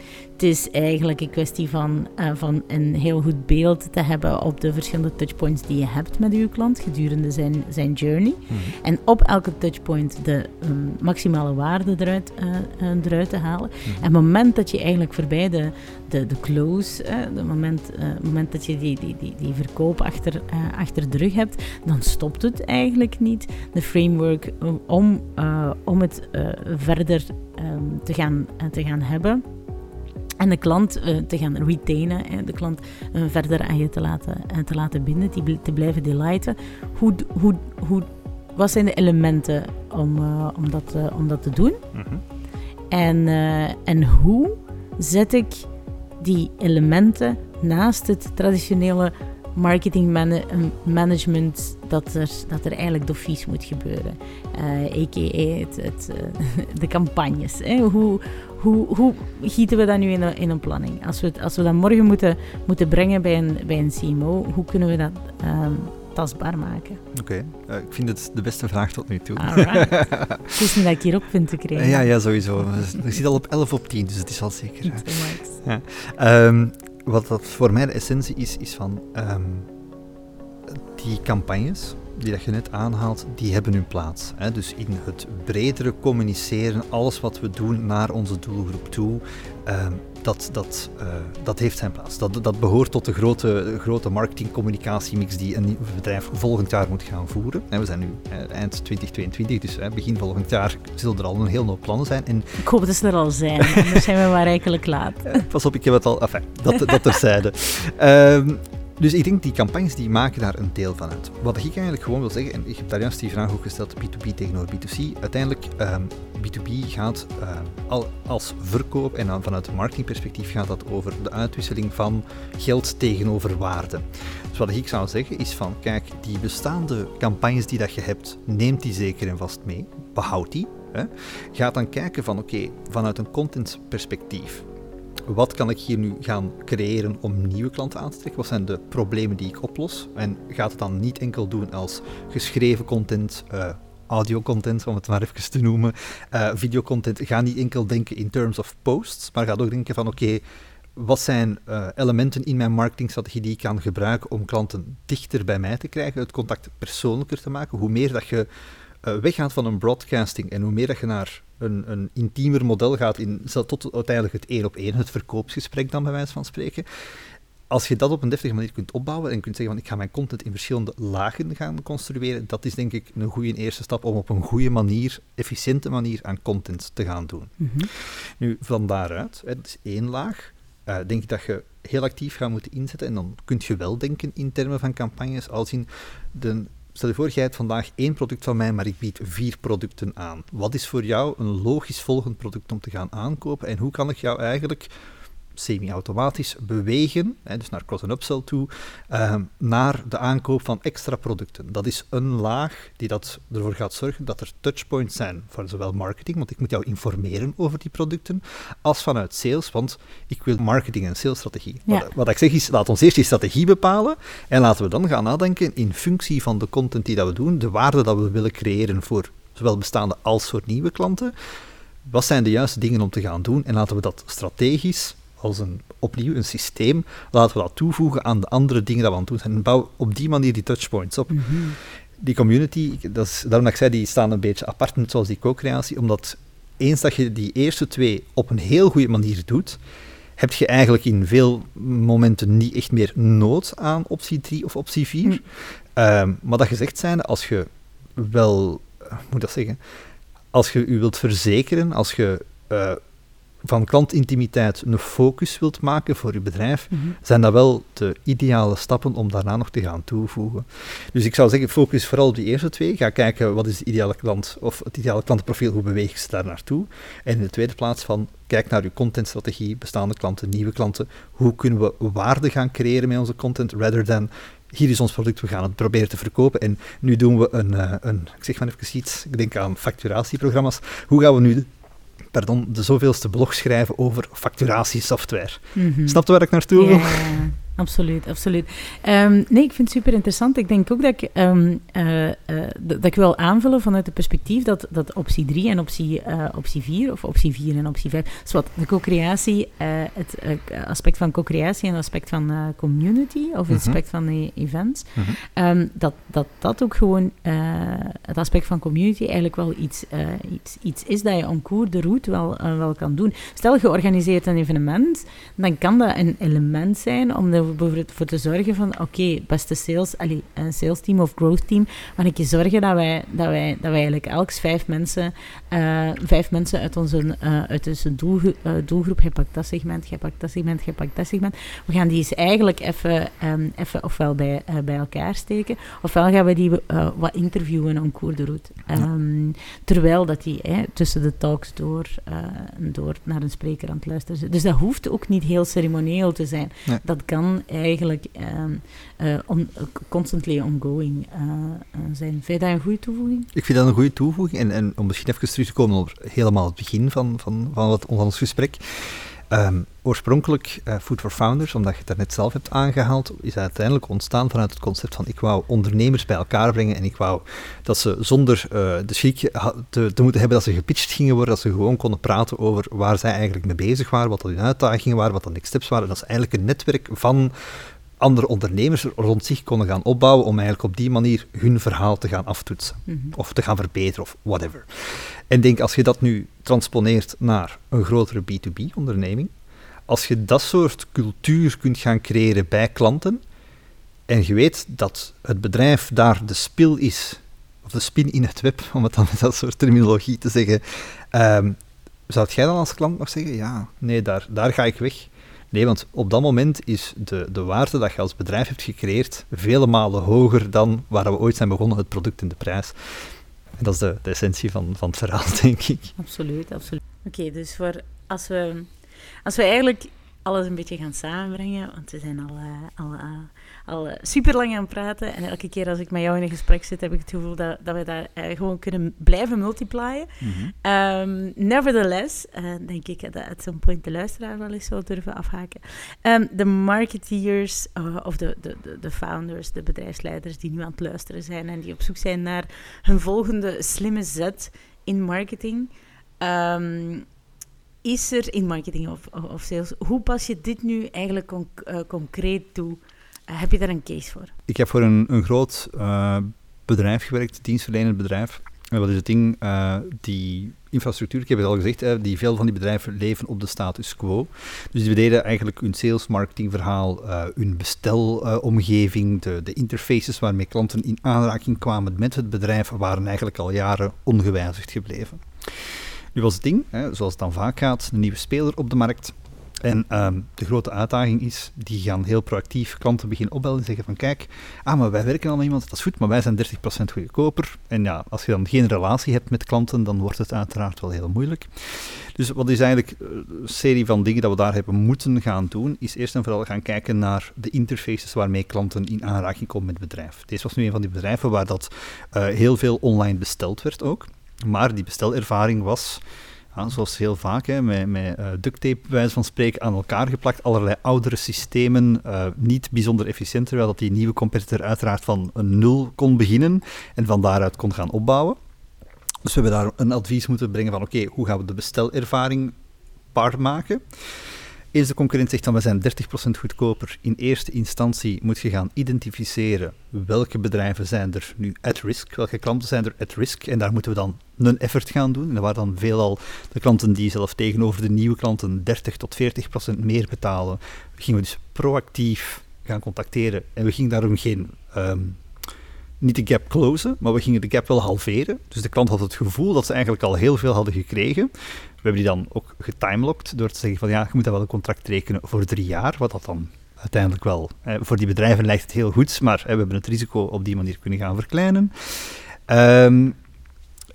het is eigenlijk een kwestie van, van een heel goed beeld te hebben op de verschillende touchpoints die je hebt met je klant gedurende zijn, zijn journey. Mm-hmm. En op elke touchpoint de um, maximale waarde eruit, eruit te halen. Mm-hmm. En het moment dat je eigenlijk voorbij de, de, de close, het moment moment dat je die, die, die, die verkoop achter, achter de rug hebt, dan stopt het eigenlijk niet. De framework om, om het verder um, te, gaan, te gaan hebben. En de klant te gaan retainen, de klant verder aan je te laten, te laten binden, die te blijven delighten. Hoe, hoe, hoe, wat zijn de elementen om, om, dat, om dat te doen? Mm -hmm. en, en hoe zet ik die elementen naast het traditionele marketing management dat er, dat er eigenlijk dofies moet gebeuren. Uh, eh, a.k.a. Het, het, uh, de campagnes. Hè? Hoe, hoe, hoe gieten we dat nu in een, in een planning? Als we, als we dat morgen moeten, moeten brengen bij een, bij een CMO, hoe kunnen we dat um, tastbaar maken? Oké, okay. uh, ik vind het de beste vraag tot nu toe. het is niet dat ik hierop vind te krijgen. Ja, ja, sowieso. Ik zit al op 11 op 10, dus het is al zeker. Ja. Um, wat dat voor mij de essentie is, is van um, die campagnes die dat je net aanhaalt, die hebben hun plaats. Hè? Dus in het bredere communiceren, alles wat we doen naar onze doelgroep toe, um, dat, dat, uh, dat heeft zijn plaats. Dat, dat behoort tot de grote, grote marketing-communicatiemix die een bedrijf volgend jaar moet gaan voeren. En we zijn nu uh, eind 2022, dus begin volgend jaar zullen er al een heel hoop plannen zijn. En ik hoop dat ze er al zijn, anders zijn we maar eigenlijk laat. Pas op, ik heb het al... Enfin, dat, dat terzijde. um, dus ik denk die campagnes die maken daar een deel van uit. Wat ik eigenlijk gewoon wil zeggen, en ik heb daar juist die vraag ook gesteld, B2B tegenover B2C. Uiteindelijk, um, B2B gaat uh, al, als verkoop en dan vanuit marketingperspectief gaat dat over de uitwisseling van geld tegenover waarde. Dus wat ik zou zeggen is van, kijk, die bestaande campagnes die dat je hebt, neemt die zeker en vast mee, behoud die. Hè. Ga dan kijken van, oké, vanuit een contentperspectief, wat kan ik hier nu gaan creëren om nieuwe klanten aan te trekken? Wat zijn de problemen die ik oplos? En gaat het dan niet enkel doen als geschreven content, uh, audio-content, om het maar even te noemen, uh, videocontent. Ga niet enkel denken in terms of posts, maar ga ook denken van oké, wat zijn uh, elementen in mijn marketingstrategie die ik kan gebruiken om klanten dichter bij mij te krijgen, het contact persoonlijker te maken. Hoe meer dat je weggaat van een broadcasting en hoe meer dat je naar een, een intiemer model gaat, in, tot uiteindelijk het één op één, het verkoopsgesprek dan bij wijze van spreken. Als je dat op een deftige manier kunt opbouwen en kunt zeggen van ik ga mijn content in verschillende lagen gaan construeren, dat is denk ik een goede eerste stap om op een goede manier, efficiënte manier aan content te gaan doen. Mm -hmm. Nu, van daaruit, het is één laag, uh, denk ik dat je heel actief gaat moeten inzetten en dan kun je wel denken in termen van campagnes als in de Stel je voor, jij hebt vandaag één product van mij, maar ik bied vier producten aan. Wat is voor jou een logisch volgend product om te gaan aankopen en hoe kan ik jou eigenlijk semi-automatisch bewegen, hè, dus naar cross- en upsell toe, uh, naar de aankoop van extra producten. Dat is een laag die dat ervoor gaat zorgen dat er touchpoints zijn voor zowel marketing, want ik moet jou informeren over die producten, als vanuit sales, want ik wil marketing en salesstrategie. Ja. Wat, wat, ik zeg is, laat ons eerst die strategie bepalen en laten we dan gaan nadenken in functie van de content die dat we doen, de waarde dat we willen creëren voor zowel bestaande als voor nieuwe klanten wat zijn de juiste dingen om te gaan doen en laten we dat strategisch als een, opnieuw een systeem, laten we dat toevoegen aan de andere dingen dat we aan het doen zijn. En bouw op die manier die touchpoints op. Mhm. Die community, dat is, daarom dat ik zei, die staan een beetje apart, net zoals die co-creatie, omdat eens dat je die eerste twee op een heel goede manier doet, heb je eigenlijk in veel momenten niet echt meer nood aan optie 3 of optie 4. Hm. Ehm, maar dat gezegd zijnde, als je wel, eh, hoe moet dat zeggen, als je je wilt verzekeren, als je eh, van klantintimiteit een focus wilt maken voor je bedrijf, Mhm. zijn dat wel de ideale stappen om daarna nog te gaan toevoegen. Dus ik zou zeggen, focus vooral op die eerste twee. Ga kijken wat is de ideale klant, of het ideale klantenprofiel, hoe beweeg je daar naartoe. En in de tweede plaats van, kijk naar je contentstrategie, bestaande klanten, nieuwe klanten. Hoe kunnen we waarde gaan creëren met onze content, rather than hier is ons product, we gaan het proberen te verkopen. En nu doen we een, eh, een ik zeg maar even iets, ik denk aan facturatieprogramma's. Hoe gaan we nu, pardon, de zoveelste blog schrijven over facturatiesoftware? Mhm. Snap je waar ik naartoe wil? Absoluut, absoluut. Ehm, nee, ik vind het super interessant. Ik denk ook dat ik, d- dat ik wil aanvullen vanuit het perspectief dat, dat optie 3 en optie, eh, optie 4, of optie 4 en optie 5, is wat de co-creatie, het aspect van co-creatie en het aspect van community, of het Mhm. aspect van de events, Mhm. Ehm, dat, dat dat ook gewoon het aspect van community eigenlijk wel iets, iets, iets is dat je cours de route wel, wel kan doen. Stel, je organiseert een evenement, dan kan dat een element zijn om er bijvoorbeeld voor te zorgen van, oké, beste sales, allee, een sales team of growth team, maar ik zorgen dat wij, dat wij, dat wij eigenlijk elk vijf mensen, eh, vijf mensen uit onze, eh, uit onze eh, doelgroep, je pakt dat segment, je pakt dat segment, je pakt dat segment, we gaan die eens eigenlijk even, ehm, even ofwel bij, bij elkaar steken, ofwel gaan we die wat interviewen en cours de route. Ehm, terwijl dat die eh, tussen de talks door, door naar een spreker aan het luisteren zit. Dus dat hoeft ook niet heel ceremonieel te zijn. Nee. Dat kan eigenlijk eh, on- constantly ongoing eh, eh, zijn. Vind je dat een goede toevoeging? Ik vind dat een goede toevoeging. En, en om misschien even terug te komen op helemaal het begin van, van, van, van ons gesprek. Ehm, oorspronkelijk eh, Food for Founders, omdat je het daarnet zelf hebt aangehaald, is uiteindelijk ontstaan vanuit het concept van ik wou ondernemers bij elkaar brengen en ik wou dat ze zonder eh, de schrik te, te moeten hebben dat ze gepitcht gingen worden, dat ze gewoon konden praten over waar zij eigenlijk mee bezig waren, wat hun uitdagingen waren, wat de next steps waren. Dat ze eigenlijk een netwerk van andere ondernemers rond zich konden gaan opbouwen om eigenlijk op die manier hun verhaal te gaan aftoetsen Mhm. of te gaan verbeteren of whatever. En denk, als je dat nu transponeert naar een grotere B2B-onderneming, als je dat soort cultuur kunt gaan creëren bij klanten, en je weet dat het bedrijf daar de spil is, of de spin in het web, om het dan met dat soort terminologie te zeggen, ehm, zou jij dan als klant nog zeggen, ja, nee, daar, daar ga ik weg? Nee, want op dat moment is de, de waarde dat je als bedrijf hebt gecreëerd vele malen hoger dan waar we ooit zijn begonnen, het product en de prijs. Dat is de, de essentie van, van het verhaal, denk ik. Absoluut, absoluut. Oké, dus voor als we, als we eigenlijk alles een beetje gaan samenbrengen, want we zijn al, eh, al, eh, al eh, super lang aan het praten. En elke keer als ik met jou in een gesprek zit, heb ik het gevoel dat, dat we daar gewoon kunnen blijven multiplyen. Ehm, nevertheless, eh, denk ik dat at some point de luisteraar wel eens zou durven afhaken. Ehm, de marketeers, eh, of de, de, de, de founders, de bedrijfsleiders die nu aan het luisteren zijn en die op zoek zijn naar hun volgende slimme zet in marketing. Ehm, is er in marketing of, of, sales, hoe pas je dit nu eigenlijk eh, concreet toe? Eh, heb je daar een case voor? Ik heb voor een, een groot eh, bedrijf gewerkt, dienstverlenend bedrijf. En wat is het ding? Die infrastructuur, ik heb het al gezegd, die veel van die bedrijven leven op de status quo. Dus die deden eigenlijk hun sales marketing verhaal, hun bestelomgeving, de, de interfaces waarmee klanten in aanraking kwamen met het bedrijf, waren eigenlijk al jaren ongewijzigd gebleven. Nu was het ding, hè, zoals het dan vaak gaat, een nieuwe speler op de markt. En ehm, de grote uitdaging is, die gaan heel proactief klanten beginnen opbellen en zeggen van kijk, ah, maar wij werken al met iemand, dat is goed, maar wij zijn 30% goedkoper. En ja, als je dan geen relatie hebt met klanten, dan wordt het uiteraard wel heel moeilijk. Dus wat is eigenlijk eh, een serie van dingen dat we daar hebben moeten gaan doen, is eerst en vooral gaan kijken naar de interfaces waarmee klanten in aanraking komen met het bedrijf. Deze was nu een van die bedrijven waar dat eh, heel veel online besteld werd ook. Maar die bestelervaring was, zoals heel vaak, hè, met, met uh, duct tape, wijze van spreken, aan elkaar geplakt. Allerlei oudere systemen, uh, niet bijzonder efficiënt, terwijl dat die nieuwe competitor uiteraard van een nul kon beginnen en van daaruit kon gaan opbouwen. Dus we hebben daar een advies moeten brengen van oké, hoe gaan we de bestelervaring par maken? Eens de concurrent zegt dan we zijn 30% goedkoper, in eerste instantie moet je gaan identificeren welke bedrijven zijn er nu at risk, welke klanten zijn er at risk en daar moeten we dan een effort gaan doen. En dat waren dan veelal de klanten die zelf tegenover de nieuwe klanten 30 tot 40% meer betalen. Gingen we dus proactief gaan contacteren en we gingen daarom geen um, niet de gap closen, maar we gingen de gap wel halveren. Dus de klant had het gevoel dat ze eigenlijk al heel veel hadden gekregen. We hebben die dan ook getimelocked door te zeggen van ja, je moet dan wel een contract rekenen voor drie jaar, wat dat dan uiteindelijk wel, voor die bedrijven lijkt het heel goed, maar we hebben het risico op die manier kunnen gaan verkleinen. Um,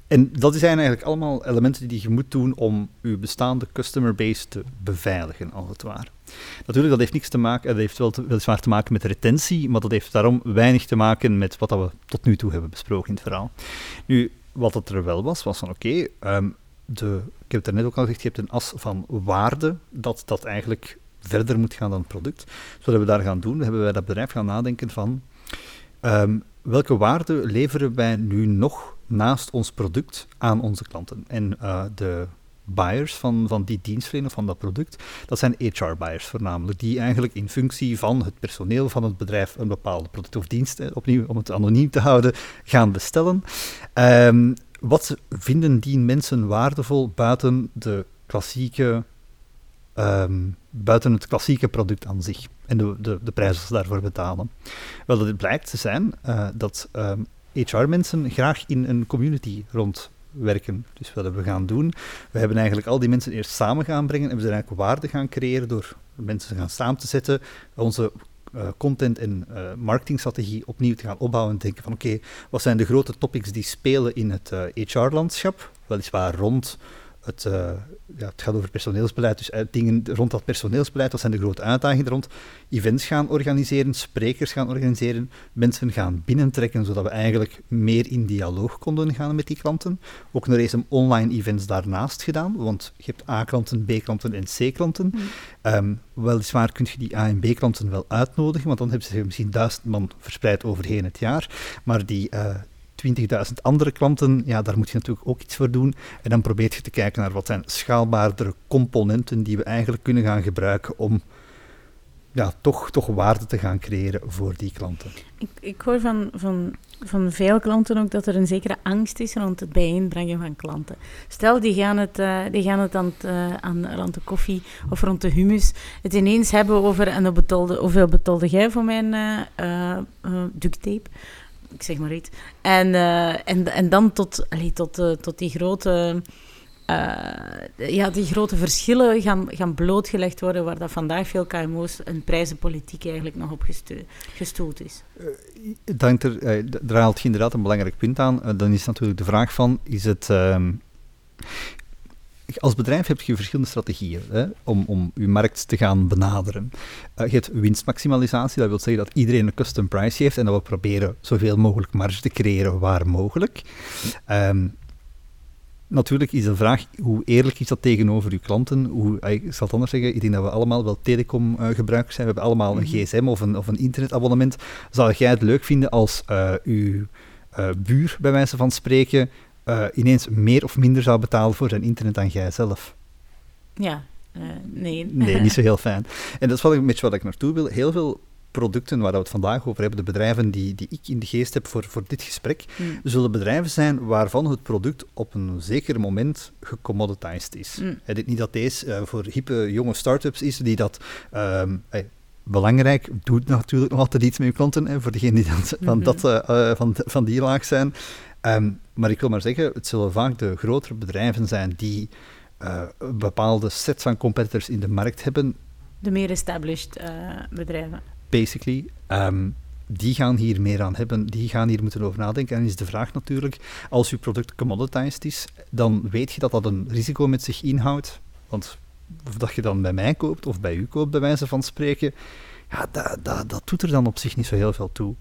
en dat zijn eigenlijk allemaal elementen die je moet doen om je bestaande customer base te beveiligen, als het ware. Natuurlijk, dat heeft niks te maken, dat heeft wel te, weliswaar te maken met retentie, maar dat heeft daarom weinig te maken met wat we tot nu toe hebben besproken in het verhaal. Nu, wat het er wel was, was van oké, ehm, de, ik heb het net ook al gezegd, je hebt een as van waarde dat, dat eigenlijk verder moet gaan dan het product. Dus wat hebben we daar gaan doen? Hebben bij dat bedrijf gaan nadenken van um, welke waarde leveren wij nu nog naast ons product aan onze klanten. En uh, de buyers van, van die dienstverlener, van dat product, dat zijn HR-buyers voornamelijk, die eigenlijk in functie van het personeel van het bedrijf een bepaalde product of dienst, eh, opnieuw om het anoniem te houden, gaan bestellen. Um, wat vinden die mensen waardevol buiten de klassieke um, buiten het klassieke product aan zich en de, de, de prijzen ze daarvoor betalen. Wel, het blijkt te zijn uh, dat HR-mensen graag in een community rondwerken. Dus wat hebben we gaan doen? We hebben eigenlijk al die mensen eerst samen gaan brengen en we zijn eigenlijk waarde gaan creëren door mensen gaan samen te zetten, onze uh, content- en uh, marketingstrategie opnieuw te gaan opbouwen en denken van oké, wat zijn de grote topics die spelen in het HR-landschap? Weliswaar rond het, uh, ja, het gaat over personeelsbeleid, dus dingen rond dat personeelsbeleid, dat zijn de grote uitdagingen rond. Events gaan organiseren, sprekers gaan organiseren, mensen gaan binnentrekken, zodat we eigenlijk meer in dialoog konden gaan met die klanten. Ook nog eens een online events daarnaast gedaan, want je hebt A-klanten, B-klanten en C-klanten. Mm. Um, weliswaar kun je die A- en B-klanten wel uitnodigen, want dan hebben ze misschien duizend man verspreid overheen het jaar, maar die... Uh, 20.000 andere klanten, ja, daar moet je natuurlijk ook iets voor doen. En dan probeer je te kijken naar wat zijn schaalbaardere componenten die we eigenlijk kunnen gaan gebruiken om ja, toch, toch waarde te gaan creëren voor die klanten. Ik, ik hoor van, van, van veel klanten ook dat er een zekere angst is rond het bijeenbrengen van klanten. Stel, die gaan het, uh, die gaan het aan, uh, aan rond de koffie of rond de humus het ineens hebben over en betolde, hoeveel betolde jij voor mijn uh, duct tape? Ik zeg maar iets. En, uh, en, en dan tot, allee, tot, uh, tot die grote... Uh, ja, die grote verschillen gaan, gaan blootgelegd worden, waar dat vandaag veel KMO's een prijzenpolitiek eigenlijk nog op gestoeld is. Dank er, daar haalt je inderdaad een belangrijk punt aan. dan is natuurlijk de vraag van, is het... Ehm, als bedrijf heb je verschillende strategieën hè, om, om je markt te gaan benaderen. Uh, je hebt winstmaximalisatie, dat wil zeggen dat iedereen een custom price heeft en dat we proberen zoveel mogelijk marge te creëren waar mogelijk. Um, natuurlijk is de vraag, hoe eerlijk is dat tegenover uw klanten? Hoe, eh, ik zal het anders zeggen, ik denk dat we allemaal wel telecom-gebruikers zijn. We hebben allemaal een mhm. gsm of een, of een internetabonnement. Zou jij het leuk vinden als uh, uw uh, buur, bij wijze van spreken, uh, ineens meer of minder zou betalen voor zijn internet dan jij zelf. Ja, uh, nee. Nee, niet zo heel fijn. En dat is wel een beetje wat ik naartoe wil. Heel veel producten waar we het vandaag over hebben, de bedrijven die, die ik in de geest heb voor, voor dit gesprek, mm. zullen bedrijven zijn waarvan het product op een zeker moment gecommoditized is. Mm. He, niet dat deze uh, voor hippe jonge start-ups is die dat um, hey, belangrijk, doet natuurlijk nog altijd iets met je klanten, hè, voor degenen die van, mm -hmm. dat, uh, van, van die laag zijn. Um, maar ik wil maar zeggen, het zullen vaak de grotere bedrijven zijn die uh, bepaalde sets van competitors in de markt hebben. De meer established uh, bedrijven. Basically. Um, die gaan hier meer aan hebben, die gaan hier moeten over nadenken. En is de vraag natuurlijk, als uw product commoditized is, dan weet je dat dat een risico met zich inhoudt. Want of dat je dan bij mij koopt of bij u koopt, bij wijze van spreken, ja, dat, dat, dat doet er dan op zich niet zo heel veel toe.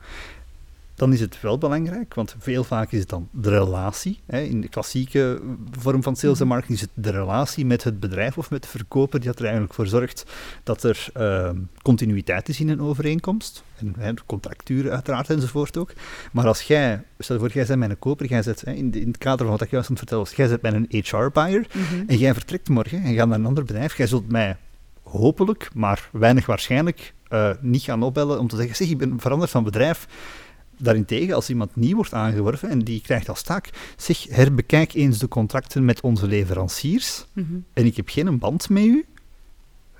Dan is het wel belangrijk, want veel vaak is het dan de relatie. Hè. In de klassieke vorm van sales en marketing is het de relatie met het bedrijf of met de verkoper die er eigenlijk voor zorgt dat er uh, continuïteit is in een overeenkomst. En hè, contracturen uiteraard enzovoort ook. Maar als jij, stel voor, jij bent mijn koper, jij zet, hè, in, in, het kader van wat ik juist aan het vertellen was, jij zet mijn HR-buyer mm en jij vertrekt morgen en gaat naar een ander bedrijf, jij zult mij hopelijk, maar weinig waarschijnlijk, uh, niet gaan opbellen om te zeggen, zeg, ik ben veranderd van bedrijf Daarentegen, als iemand nieuw wordt aangeworven en die krijgt als taak, zeg, herbekijk eens de contracten met onze leveranciers mhm. en ik heb geen band met u,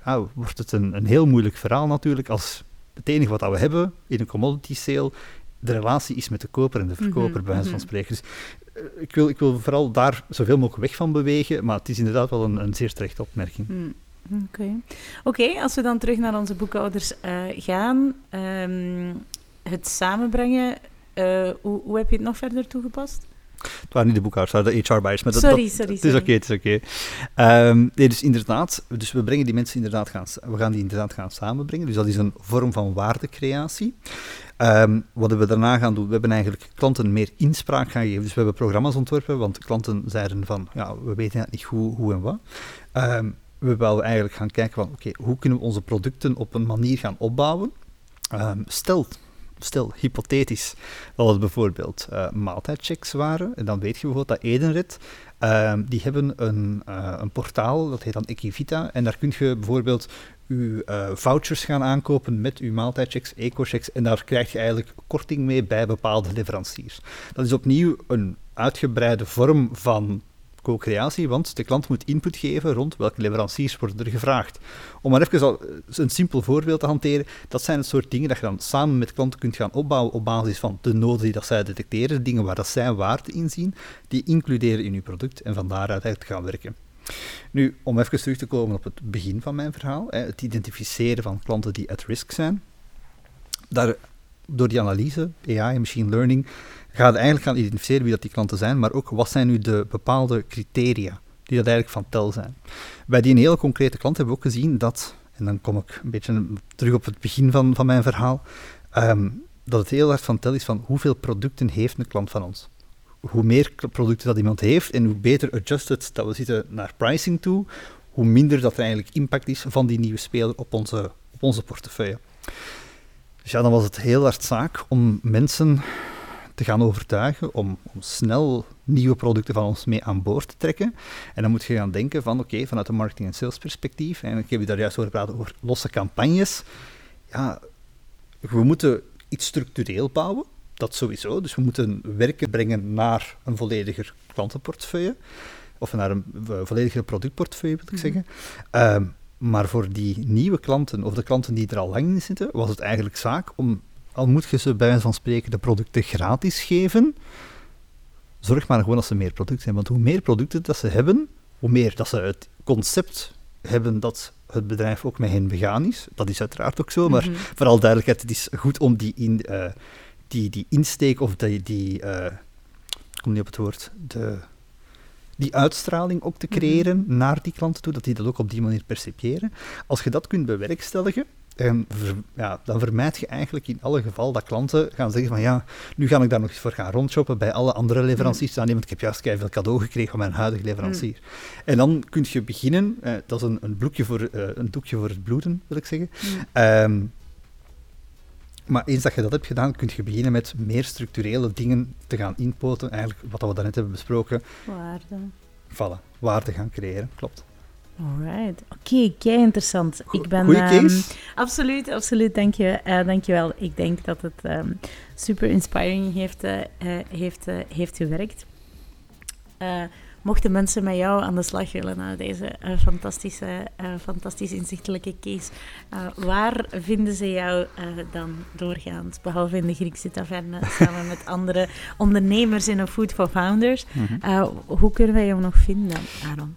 nou, wordt het een, een heel moeilijk verhaal natuurlijk als het enige wat we hebben in een commodity sale de relatie is met de koper en de verkoper, mm bij wijze van mhm. spreken. Dus uh, ik, wil, ik wil vooral daar zoveel mogelijk weg van bewegen, maar het is inderdaad wel een, een zeer terechte opmerking. Mm. Oké, okay. als we dan terug naar onze boekhouders uh, gaan. Um, het samenbrengen, uh, hoe, hoe heb je het nog verder toegepast? Het waren niet de boekhouders, het waren de HR-buyers. Sorry, dat, sorry, Het is oké, het is oké. Ehm, nee, dus inderdaad, dus we brengen die mensen inderdaad gaan, we gaan die inderdaad gaan samenbrengen. Dus dat is een vorm van waardecreatie. Um, wat we daarna gaan doen, we hebben eigenlijk klanten meer inspraak gaan geven. Dus we hebben programma's ontworpen, want klanten zeiden van, ja, we weten niet hoe, hoe en wat. Um, we willen eigenlijk gaan kijken van, oké, hoe kunnen we onze producten op een manier gaan opbouwen? Um, stel, stel, hypothetisch, dat het bijvoorbeeld uh, maaltijdchecks waren, en dan weet je bijvoorbeeld dat Edenred, uh, die hebben een, uh, een portaal, dat heet dan Equivita, en daar kun je bijvoorbeeld uw uh, vouchers gaan aankopen met uw maaltijdchecks, eco-checks, en daar krijg je eigenlijk korting mee bij bepaalde leveranciers. Dat is opnieuw een uitgebreide vorm van co-creatie, want de klant moet input geven rond welke leveranciers worden er gevraagd. Om maar even een simpel voorbeeld te hanteren, dat zijn het soort dingen dat je dan samen met klanten kunt gaan opbouwen op basis van de noden die dat zij detecteren, dingen waar dat zij waarde in zien, die includeren in uw product en van daaruit eigenlijk gaan werken. Nu, om even terug te komen op het begin van mijn verhaal, het identificeren van klanten die at risk zijn. Daar, door die analyse, AI en machine learning, gaat eigenlijk gaan identificeren wie dat die klanten zijn, maar ook wat zijn nu de bepaalde criteria die dat eigenlijk van tel zijn. Bij die hele concrete klant hebben we ook gezien dat, en dan kom ik een beetje terug op het begin van, van mijn verhaal, um, dat het heel erg van tel is van hoeveel producten heeft een klant van ons. Hoe meer producten dat iemand heeft en hoe beter adjusted dat we zitten naar pricing toe, hoe minder dat er eigenlijk impact is van die nieuwe speler op onze, op onze portefeuille. Dus ja, dan was het heel hard zaak om mensen te gaan overtuigen om, om, snel nieuwe producten van ons mee aan boord te trekken. En dan moet je gaan denken van, oké, vanuit een marketing- en salesperspectief, en ik heb je daar juist over praten over losse campagnes, ja, we moeten iets structureel bouwen, dat sowieso. Dus we moeten werken brengen naar een vollediger klantenportefeuille, of naar een vollediger productportefeuille, wil ik mhm. zeggen. Ehm, maar voor die nieuwe klanten, of de klanten die er al lang in zitten, was het eigenlijk zaak om al moet je ze bij wijze van spreken de producten gratis geven, zorg maar gewoon dat ze meer producten hebben. Want hoe meer producten dat ze hebben, hoe meer dat ze het concept hebben dat het bedrijf ook met hen begaan is. Dat is uiteraard ook zo, maar mm -hmm. vooral duidelijkheid, het is goed om die, in, uh, die, die insteek of die, die uh, ik kom niet op het woord, de, die uitstraling ook te mhm. creëren mm -hmm. naar die klanten toe, dat die dat ook op die manier percipiëren. Als je dat kunt bewerkstelligen, en ja, dan vermijd je eigenlijk in alle geval dat klanten gaan zeggen van ja, nu ga ik daar nog eens voor gaan rondshoppen bij alle andere leveranciers. Mm. want ik heb juist veel cadeau gekregen van mijn huidige leverancier. Mm. En dan kun je beginnen, eh, dat is een, een, bloekje voor, uh, een doekje voor het bloeden, wil ik zeggen. Mm. Um, maar eens dat je dat hebt gedaan, kun je beginnen met meer structurele dingen te gaan inpoten. Eigenlijk wat we daarnet hebben besproken. Waarde. Vallen, waarde gaan creëren, klopt. Alright. Oké, kei interessant. ik ben, Goeie ehm, absoluut, absoluut. Dank je, uh, dank je wel. Ik denk dat het um, super inspiring heeft, uh, heeft, heeft gewerkt mochten mensen met jou aan de slag willen naar deze uh, fantastische, uh, fantastisch inzichtelijke case, uh, waar vinden ze jou dan doorgaans? Behalve in de Griekse taverne, samen met andere ondernemers in een Food for Founders. Mhm. hoe kunnen wij jou nog vinden, Aaron?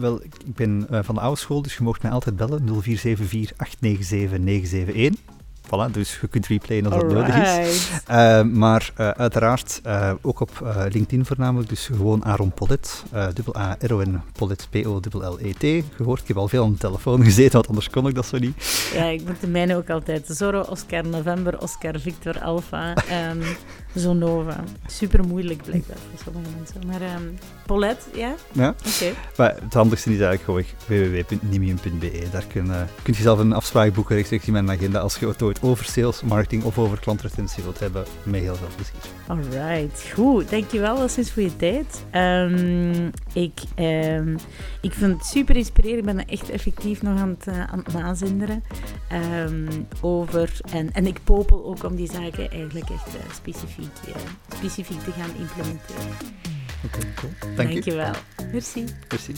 wel, ik ben van de oude school, dus je mocht mij altijd bellen, 0474 897 971. Voilà, dus je kunt replayen als dat nodig is. Uh, maar uh, uiteraard uh, ook op LinkedIn voornamelijk, dus gewoon Aaron Pollet, dubbel A-R-O-N, Pollet, P-O-L-L-E-T. Gehoord, ik heb al veel aan de telefoon gezeten, want anders kon ik dat zo niet. Ja, ik moet de mijne ook altijd. Zorro, Oscar, November, Oscar, Victor, Alpha, um, Zonova. Super moeilijk blijkbaar voor sommige mensen. Maar um, ja? Ja. Oké. Okay. Maar het handigste is eigenlijk gewoon www.nimium.be. Daar kun, kun je zelf een afspraak boeken rechtstreeks in mijn agenda als je het ooit over sales, marketing of over klantretentie wilt hebben. Met heel veel plezier. Alright, goed. Dankjewel alleszins voor je tijd. Um, ik, um, ik vind het super inspirerend. Ik ben er echt effectief nog aan het, uh, aan het nazinderen. Um, over, en, en ik popel ook om die zaken eigenlijk echt uh, specifiek, uh, specifiek te gaan implementeren. Oké, okay, cool. Dank Dankjewel. je. Merci. Merci.